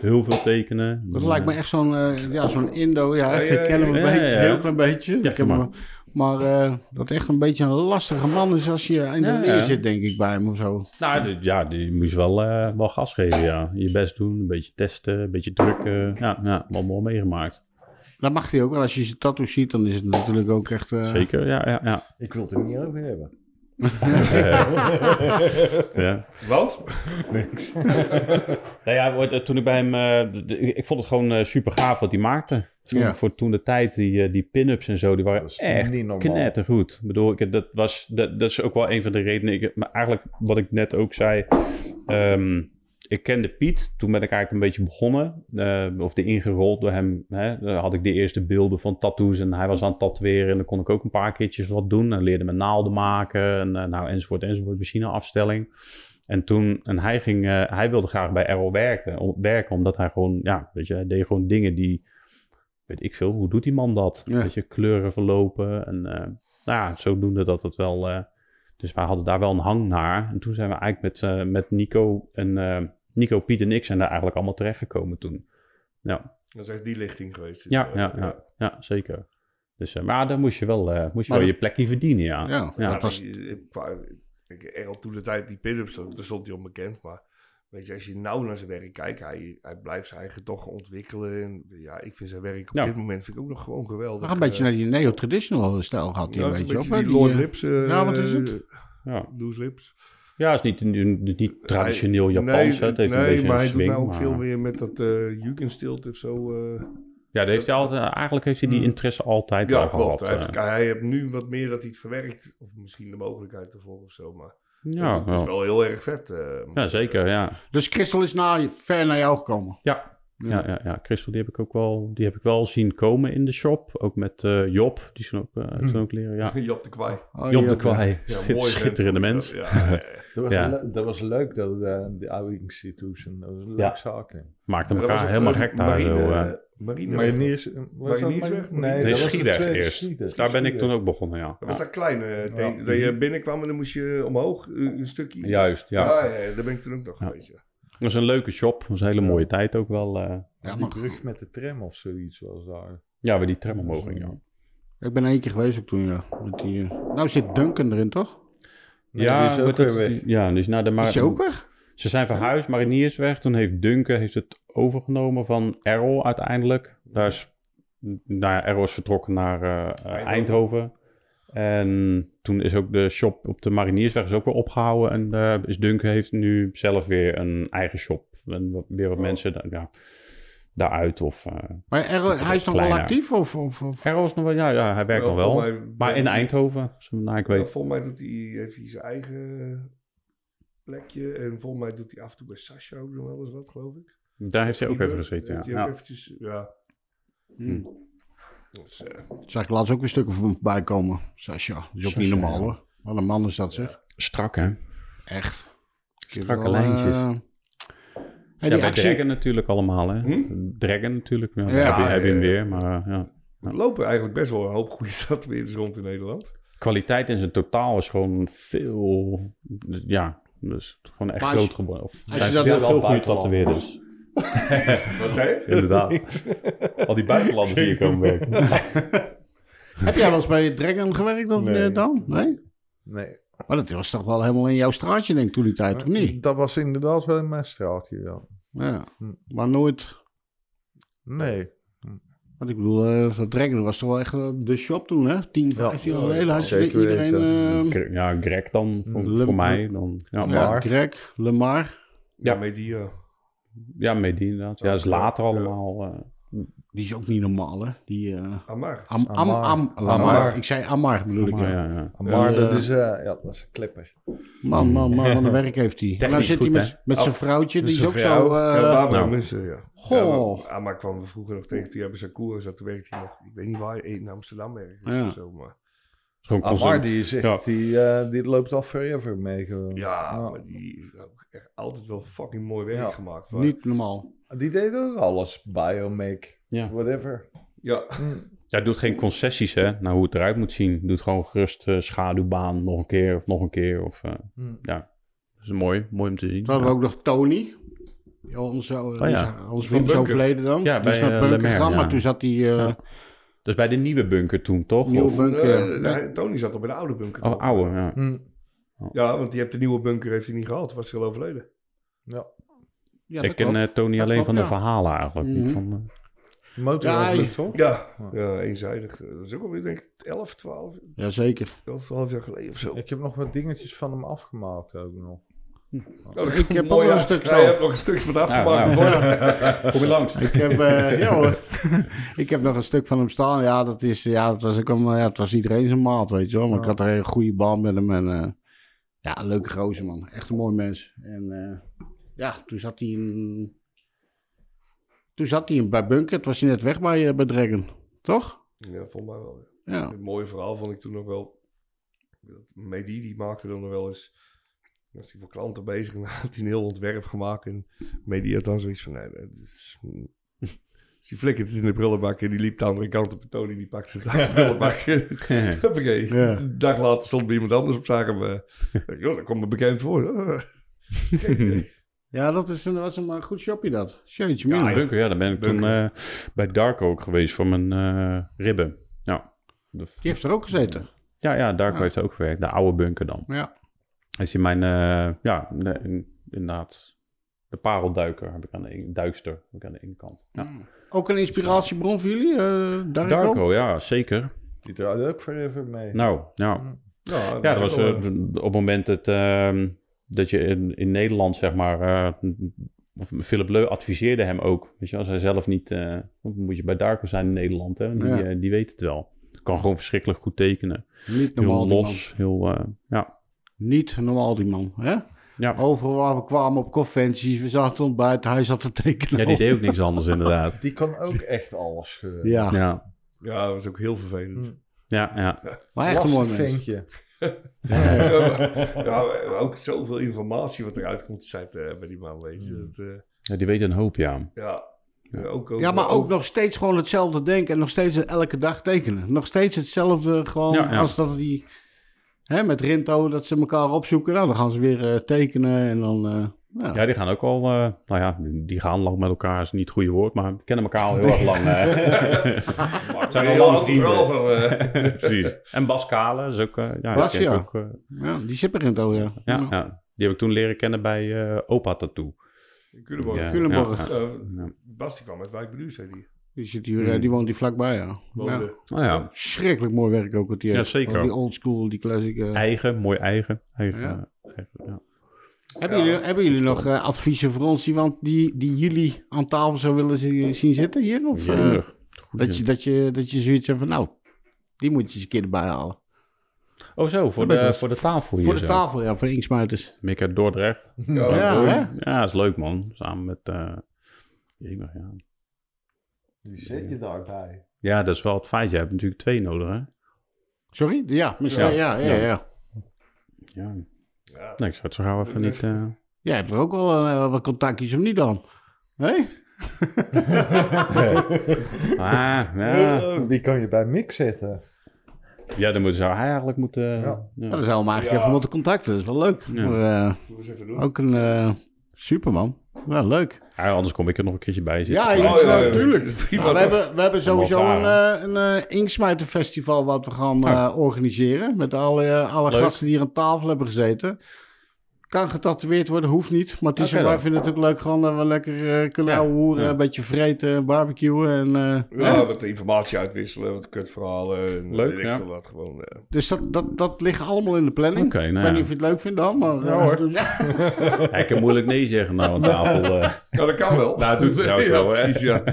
heel veel tekenen. Dat lijkt me echt zo'n ja, zo'n Indo. Ja, Ja, ik ken hem een ja, beetje, ja. heel klein beetje. Ja, ik heb maar- hem, maar eh, dat echt een beetje een lastige man is als je in de Ja, leer ja. zit, denk ik, bij hem of zo. Nou, die- ja, die moest je wel, eh, wel gas geven, ja. Je best doen, een beetje testen, een beetje drukken. Ja, ja allemaal meegemaakt. Dat mag hij ook wel. Als je zijn tattoo ziet, dan is het natuurlijk ook echt... eh, Zeker, ja, ja, ja. Ik wil het er niet over hebben. ja. Want? Nou ja, wat- toen ik bij hem... eh, ik vond het gewoon super gaaf wat hij maakte. Toen, Ja. Voor toen de tijd, die, eh, die pin-ups en zo, die waren echt niet normaal. knettergoed. Ik bedoel, ik, dat, was, dat, dat is ook wel een van de redenen. Ik, maar eigenlijk, wat ik net ook zei... ehm, ik kende Piet, toen ben ik eigenlijk een beetje begonnen. eh, of de ingerold door hem. Hè, dan had ik de eerste beelden van tattoos en hij was aan het tatoeëren. En dan kon ik ook een paar keertjes wat doen. En leerde me naalden maken en eh, nou, enzovoort, enzovoort. Machineafstelling. En toen, en hij ging, eh, hij wilde graag bij Arrow werken, om- werken, omdat hij gewoon, ja, weet je, hij deed gewoon dingen die, weet ik veel, hoe doet die man dat? Ja. Weet je, kleuren verlopen en, nou ja, zodoende dat het wel, dus wij hadden daar wel een hang naar. En toen zijn we eigenlijk met, eh, met Nico en, eh, Nico, Piet en ik zijn daar eigenlijk allemaal terechtgekomen toen. Ja, Dat is echt die lichting geweest. ja, Eh, ja, ja, ja zeker. Dus, eh, maar dan moest je wel, eh, moest je wel dat- je plekje verdienen, ja. Ja, Ja, dat was... eh, Errol toen de tijd die pin-ups, daar stond hij onbekend. Maar weet je, als je nou naar zijn werk kijkt, hij, hij blijft zijn eigen toch ontwikkelen. En ja, ik vind zijn werk op Ja. dit moment vind ik ook nog gewoon geweldig. een beetje Eh, naar die neo-traditional stijl gaat hij ja, beetje op. hè? die Die, Lord eh, Lips. eh, ja, wat is het? Ja. Loose Lips. Ja, het is niet, niet, niet traditioneel Japans. Nee, hè. Het heeft een maar een hij swing. doet nou ook maar- veel meer met dat uh, Jugendstilt of zo. eh. Ja, dat heeft hij altijd, eigenlijk heeft hij die Hmm. interesse altijd ja, wel klopt. gehad. Hij, heeft, hij heeft nu wat meer dat hij het verwerkt. Of misschien de mogelijkheid ervoor of zo. Maar ja, dat is wel. wel heel erg vet. moet ja, zeker, ja. Dus Crystal is na, ver naar jou gekomen. Ja. Ja, ja, ja. Crystal, die heb ik ook wel, die heb ik wel zien komen in de shop. Ook met eh, Job, die zijn ook, eh, zijn ook leren. Ja. Job de Kwaai. Oh, Job de Kwaai, Ja, schitterende mens. Ja. Dat was, Ja. le- dat was leuk, dat, die oude institution. Dat was een Ja. leuke zaak. Maakte elkaar helemaal de gek daar Marine, zo. Marine, Mariniers, Mariniersweg? Mar- Nee, dat Nee, Schiedrecht eerst. Schiedrecht. Daar ben ik toen ook begonnen, ja. Dat was ja. dat kleine, eh, dat, Ja. dat je binnenkwam en dan moest je omhoog een, een stukje. Juist, ja. Ja, ja, daar ben ik toen ook nog Ja. geweest. Ja. Dat was een leuke shop. Dat was een hele mooie tijd ook wel. eh. Ja, Die maar brug met de tram of zoiets was daar. ja, waar die tram omhoog ging, ja. ik ben één keer geweest ook toen, ja. Met die, eh, nou zit Duncan erin, toch? Nee, die is ook weer weg. Ja, dus naar de Is maar, hij ook weg? Ze zijn verhuisd, Mariniersweg. Toen heeft Duncan heeft het overgenomen van Errol uiteindelijk. Daar is, nou ja, Errol is vertrokken naar eh, eh, Eindhoven. En toen is ook de shop op de Mariniersweg is ook weer opgehouden. En eh, is Duncan heeft nu zelf weer een eigen shop. En wat- weer wat Oh. mensen da- ja, daaruit. Of, eh Maar er, hij is nog wel actief? Of, of, of? Errol is nog wel, ja, ja hij werkt Wel, nog wel. mij- Maar in Eindhoven, zo naar ik weet. volgens mij doet hij, heeft hij zijn eigen plekje. En volgens mij doet hij af en toe bij Sasha ook nog wel eens wat, geloof ik. Daar heeft hij ook even gezeten, ja. heeft hij ja. ook eventjes, ja. Hm. Dus, eh, Zag ik laatst ook weer stukken van hem voorbij komen. Sasha, dat is ook niet normaal ja. hoor. Wat een man is dat zeg. Strak, hè? Echt. Strakke Wel, lijntjes. eh, en Ja, die bij actie, Dragon natuurlijk allemaal, hè? Hm? Dragon natuurlijk, ja. Ja, heb, je, heb je hem ja, ja. weer, maar eh, ja. er lopen eigenlijk best wel een hoop goede tatoeëerders rond in Nederland. Kwaliteit in zijn totaal is gewoon veel, ja, dus gewoon echt als groot geworden. Of als je zijn dat veel, veel goede tatoeëerders. Wat zei je? Inderdaad. Al die buitenlanders die hier komen werken. heb jij wel eens bij Dragon gewerkt of Nee. eh, dan? Nee? Nee. Maar dat was toch wel helemaal in jouw straatje denk ik toen die tijd, of niet? Dat was inderdaad wel in mijn straatje, ja. Ja. Hm. Maar nooit... Nee. Want ik bedoel, eh dat Dragon was toch wel echt eh, de shop toen, hè? 10, 15 jaar ja, geleden. Had je zeker iedereen... eh, Gre- Ja, Greg dan, voor, Le- voor mij. Dan, ja, ja, maar, Greg, Lemar. Ja, Ja. met die... eh, ja, Medi inderdaad. Ja, dat is later ja. allemaal. eh, Die is ook niet normaal, hè? Die... eh Amar. Am, am, Amar. am, Lamar. Amar. Ik zei Amar, bedoel ik. Ja. ja, Ja, dat eh, is, eh, ja, dat is een clipper. Man, man, man, wat een werk heeft hij. En nou Technisch zit hij met, met zijn Oh, vrouwtje, die is ook vrouw. zo... eh, ja, nou. Ja. Goh. Ja, Amar kwam we vroeger nog tegen. Toen hebben Sakura zat. Toen werkte hij nog... Ik weet niet waar. In Amsterdam ergens Ja. of zo. Maar, Is gewoon Amar, die, is echt, Ja. die, eh, die loopt al forever mee. gewoon. ja, maar die heeft ook echt altijd wel fucking mooi werk Ja. gemaakt. niet normaal. Die deed ook alles. Biomake, Ja. whatever. Ja, Hm. Ja, doet geen concessies, hè, naar hoe het eruit moet zien. Doet gewoon gerust eh, schaduwbaan nog een keer of nog een keer. Of, eh, Hm. ja, dat is mooi, mooi om te zien. Toen hadden we ook nog Tony. Ja, onze, ja. onze Van vriend overleden dan. Ja, dus bij, naar eh, Bunker gegaan, ja. maar toen zat hij... eh, Ja. Dus bij de nieuwe bunker toen, toch? Nieuwe Of- bunker. Eh, nee, Tony zat al bij de oude bunker. Oh, oude, ja. Hm. Ja, want die heeft de nieuwe bunker heeft hij niet gehad. Was hij al overleden. Ja. ja, ik ken klopt. eh, Tony Dat alleen klopt, van de ja. verhalen eigenlijk. Niet Mhm. van, eh, Motorongeluk, Ja, toch? Ja, ja eenzijdig. Dat is ook alweer denk ik 11, 12, Jazeker. 11, 12 jaar geleden of zo. Ik heb nog wat dingetjes van hem afgemaakt ook nog. Oh, Ik heb ook een stuk zo. hebt nog een stukje van het afgemaakt. Nou. Kom je langs? Ik heb, eh, ja hoor. ik heb nog een stuk van hem staan. Ja, dat, is, ja, dat was een, ja, het was iedereen zijn maat, weet je wel. Maar ik had er een goede band met hem. En, eh, ja, een leuke gozer, man. Echt een mooi mens. En eh, ja, toen zat hij in... Toen zat hij in, bij Bunker. Toen was hij net weg bij, bij Dragon. Toch? Ja, volgens mij wel. Ja. Het mooie verhaal vond ik toen nog wel. dat Medi die maakte dan nog wel eens. Was hij voor klanten bezig en dan had hij een heel ontwerp gemaakt. En Medi had dan zoiets van: nee, is. Dus die flikkerde het in de brullenbak en die liep de andere kant op. En Tony die pakte het uit de brullenbak. Hoppakee. Ja. Een dag later stond bij iemand anders op zaken. Joh, dat komt me bekend voor. Ja, dat is een, was een maar goed shopje dat. Jeetje, Ja, bunker, ja. Dan ben ik toen eh, bij Darko ook geweest voor mijn eh, ribben. Ja. De- Die heeft er ook gezeten. ja, ja, Darko Ja. heeft ook gewerkt. De oude bunker dan. Ja. Is hij mijn, eh, ja, inderdaad, de parelduiker heb ik aan de ene, duikster heb ik aan de ene kant. Ja. Ook een inspiratiebron voor jullie, eh Darko? Darko, ja, zeker. Die draaide ook forever mee. Nou, ja. Ja, Ja, dat was eh, op het moment dat, ehm, dat je in, in Nederland, zeg maar, eh, of Philip Leu adviseerde hem ook. Weet je, als hij zelf niet, eh, moet je bij Darko zijn in Nederland, hè? Die, Ja. die weet het wel. Kan gewoon verschrikkelijk goed tekenen. Niet normaal Heel los, heel, eh, ja. Niet normaal die man, hè? Ja. Overal waar we kwamen op conventies, we zaten ontbijt, hij zat te tekenen. ja, die deed ook niks anders inderdaad. Die kan ook echt alles scheuren. Ja, Ja, Ja, dat was ook heel vervelend. Hm. ja, ja. maar echt een mooi ventje. ja, ook zoveel informatie wat eruit komt te zetten bij die man, weet je. Dat, eh, ja die weet een hoop, ja. ja. Ja, ook, ook, Ja, maar ook nog steeds gewoon hetzelfde denken en nog steeds elke dag tekenen. Nog steeds hetzelfde gewoon Ja, ja. als dat die... Hè, met Rinto, dat ze elkaar opzoeken. Nou, dan gaan ze weer eh, tekenen en dan... eh, ja. Ja, die gaan ook al, eh, nou ja, die gaan lang met elkaar, is niet het goede woord, maar kennen elkaar al heel erg lang. eh. Het zijn vrienden. Vooral van, eh, Precies. En Bas Kalen is ook, eh, ja, Bas, die ken ik ja. ook, eh, Ja, die zit bij Rinto, ja. ja, ja, die heb ik toen leren kennen bij eh, Opa Tattoo. Culemborg. Ja, Culemborg. Eh. Bas die kwam uit Wijk Beluus, zei die. Die, zit hier, eh, die woont hier vlakbij, ja. ja. Oh ja, Schrikkelijk mooi werk ook wat die Ja, heeft. zeker. Die old school, die classic. eh. eigen, mooi eigen. eigen, Ja. eh, eigen, ja. Hebben, Ja. jullie, hebben jullie nog adviezen voor ons die, want die, die jullie aan tafel zou willen zi- zien zitten hier? Of, dat, je, dat, je, dat je zoiets hebt van, nou, die moet je eens een keer erbij halen. Oh zo, voor Dat de, voor de tafel hier Voor de zo. tafel, ja, voor de inksmuiters. Mick uit Dordrecht. Ja, Ja, hè? ja, is leuk man. Samen met... eh jemig, ja. Die zit je daarbij. ja, dat is wel het feit. Je hebt natuurlijk twee nodig, hè? Sorry? Ja, misschien, ja, ja, ja. Ja. Ja. Ja. Nee, ik zou het zo gauw even niet... eh, Jij hebt er ook wel eh, wat contactjes, of niet dan? Nee? Ah, ja. Wie kan je bij Mick zetten? Ja, dan moet, zou hij eigenlijk moeten... Ja. ja. Zouden we hem eigenlijk Ja. even moeten contacten. Dat is wel leuk. Ja. Maar, eh, Doe eens even doen. ook een eh, superman. Ja, leuk. Ja, anders kom ik er nog een keertje bij zitten. Ja, Maar- ja, ja, ja, natuurlijk. Nou, we, hebben, we hebben sowieso een, eh een eh, Inksmijterfestival wat we gaan Oh. eh, organiseren. Met alle, eh, alle Leuk. gasten die hier aan tafel hebben gezeten. Kan getatoeëerd worden, hoeft niet. Maar het is, Oké wij dan. vinden het ook leuk gewoon dat we lekker eh, kunnen Ja, ouwehoeren, ja. een beetje vreten, barbecuen. En, eh, Ja, hè? wat informatie uitwisselen, wat kutverhalen. En Leuk, ja. veel wat gewoon. eh. Dus dat, dat, dat ligt allemaal in de planning. Oké, nou ik weet ja. niet of je het leuk vindt dan, maar... Ja, eh, hoor. dus, ja. Ja, ik kan moeilijk nee zeggen nou aan tafel. eh. Ja, dat kan wel. Nou, doet het trouwens ja, wel, hè? precies, ja.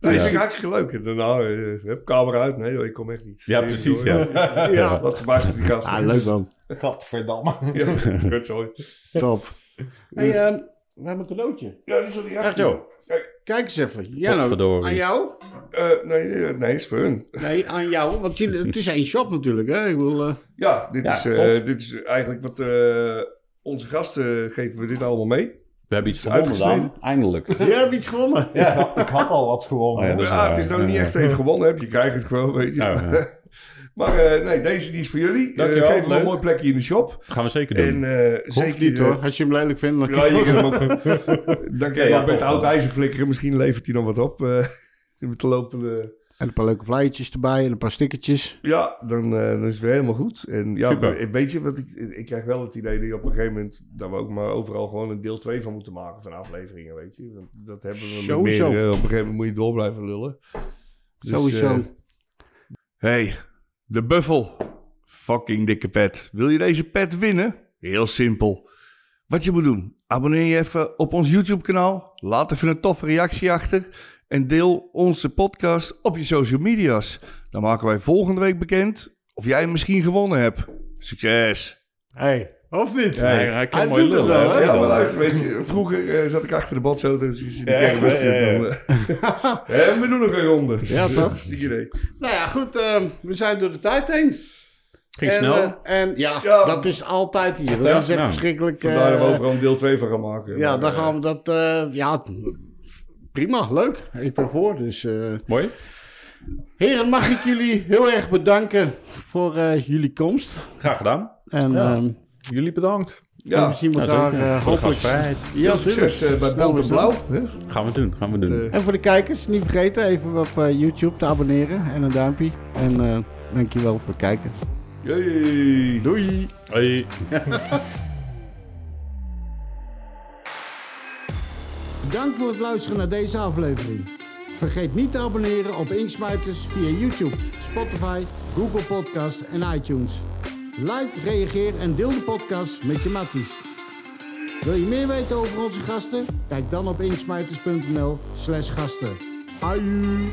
Nee, Ja. dat vind ik hartstikke leuk. Daarna, eh, heb camera uit. Nee, joh, ik kom echt niet. Ja, precies, ja. ja. Eens op die gast. Ah, leuk man. Gadverdamme. Ja, kutzooi. Top. Hey, eh, we hebben een cadeautje. Ja, die zat hier Echt, joh? Kijk, Kijk eens even. Ja, Potverdorie. aan jou? eh, nee, nee, is voor hun. Nee, aan jou. Want jullie, het is één shop natuurlijk, hè? Ik bedoel, eh, Ja, dit, Ja, is, eh, dit is eigenlijk wat eh, onze gasten geven we dit allemaal mee. We hebben iets Is gewonnen dan. Eindelijk. jij hebt iets gewonnen. Ik, had, ik had al wat gewonnen. Oh ja, dat is ja, het is nou niet Ja. echt even gewonnen, heb je krijgt het gewoon, weet je. Maar eh, nee, deze die is voor jullie. Dankjewel, Eh, geef hem een mooi plekje in de shop. Gaan we zeker doen. En eh Hoeft zeker... niet eh, hoor. Als je hem lelijk vindt, dan Ja, je kan hem ook, dan kan je Ja, ook met oud toch. ijzer flikkeren. Misschien levert hij nog wat op. eh met de lopende... En een paar leuke flyertjes erbij en een paar stickertjes. Ja, dan, eh, dan is het weer helemaal goed. En ja, Super. we- weet je wat ik... Ik krijg wel het idee dat je op een gegeven moment... dat we ook maar overal gewoon een deel 2 van moeten maken van afleveringen, weet je. Want dat hebben we met Sowieso. meer... eh, op een gegeven moment moet je door blijven lullen. Dus, Sowieso. eh, hey, de buffel. Fucking dikke pet. Wil je deze pet winnen? Heel simpel. Wat je moet doen, abonneer je even op ons YouTube kanaal. Laat even een toffe reactie achter. En deel onze podcast op je social media's. Dan maken wij volgende week bekend of jij hem misschien gewonnen hebt. Succes! hey, of niet? Ja, hij, hij kan Hij mooi doet het lullen. wel, hè? Ja, maar luister, weet je, vroeger eh, zat ik achter de botsauto's. Dus die Ja, en we doen nog een ronde. Ja, toch? Idee. Nou ja, goed. eh, we zijn door de tijd heen. Ging en, snel. eh, en ja, Ja. dat is altijd hier. Dat Ja, is echt nou, verschrikkelijk. Vandaar dat we eh, overal een deel 2 van gaan maken. ja, Maar, dan gaan we dat... eh, ja, prima, leuk. Ik ben voor, dus... eh, Mooi. heren, mag ik jullie heel erg bedanken voor eh, jullie komst. Graag gedaan. En Ja. ehm, Jullie bedankt. Ja, we zien Ja, elkaar zeker. eh, Voor de hopelijk... Ja, succes eh, bij is Blauw. hè? Gaan we doen. Gaan we doen. Eh, En voor de kijkers, niet vergeten even op eh, YouTube te abonneren en een duimpje. En eh dankjewel voor het kijken. Yay. Doei! Hoi. Bedankt voor het luisteren naar deze aflevering. Vergeet niet te abonneren op Inksmijters via YouTube, Spotify, Google Podcasts en iTunes. Like, reageer en deel de podcast met je matties. Wil je meer weten over onze gasten? Kijk dan op inksmijters.nl slash gasten. Aju!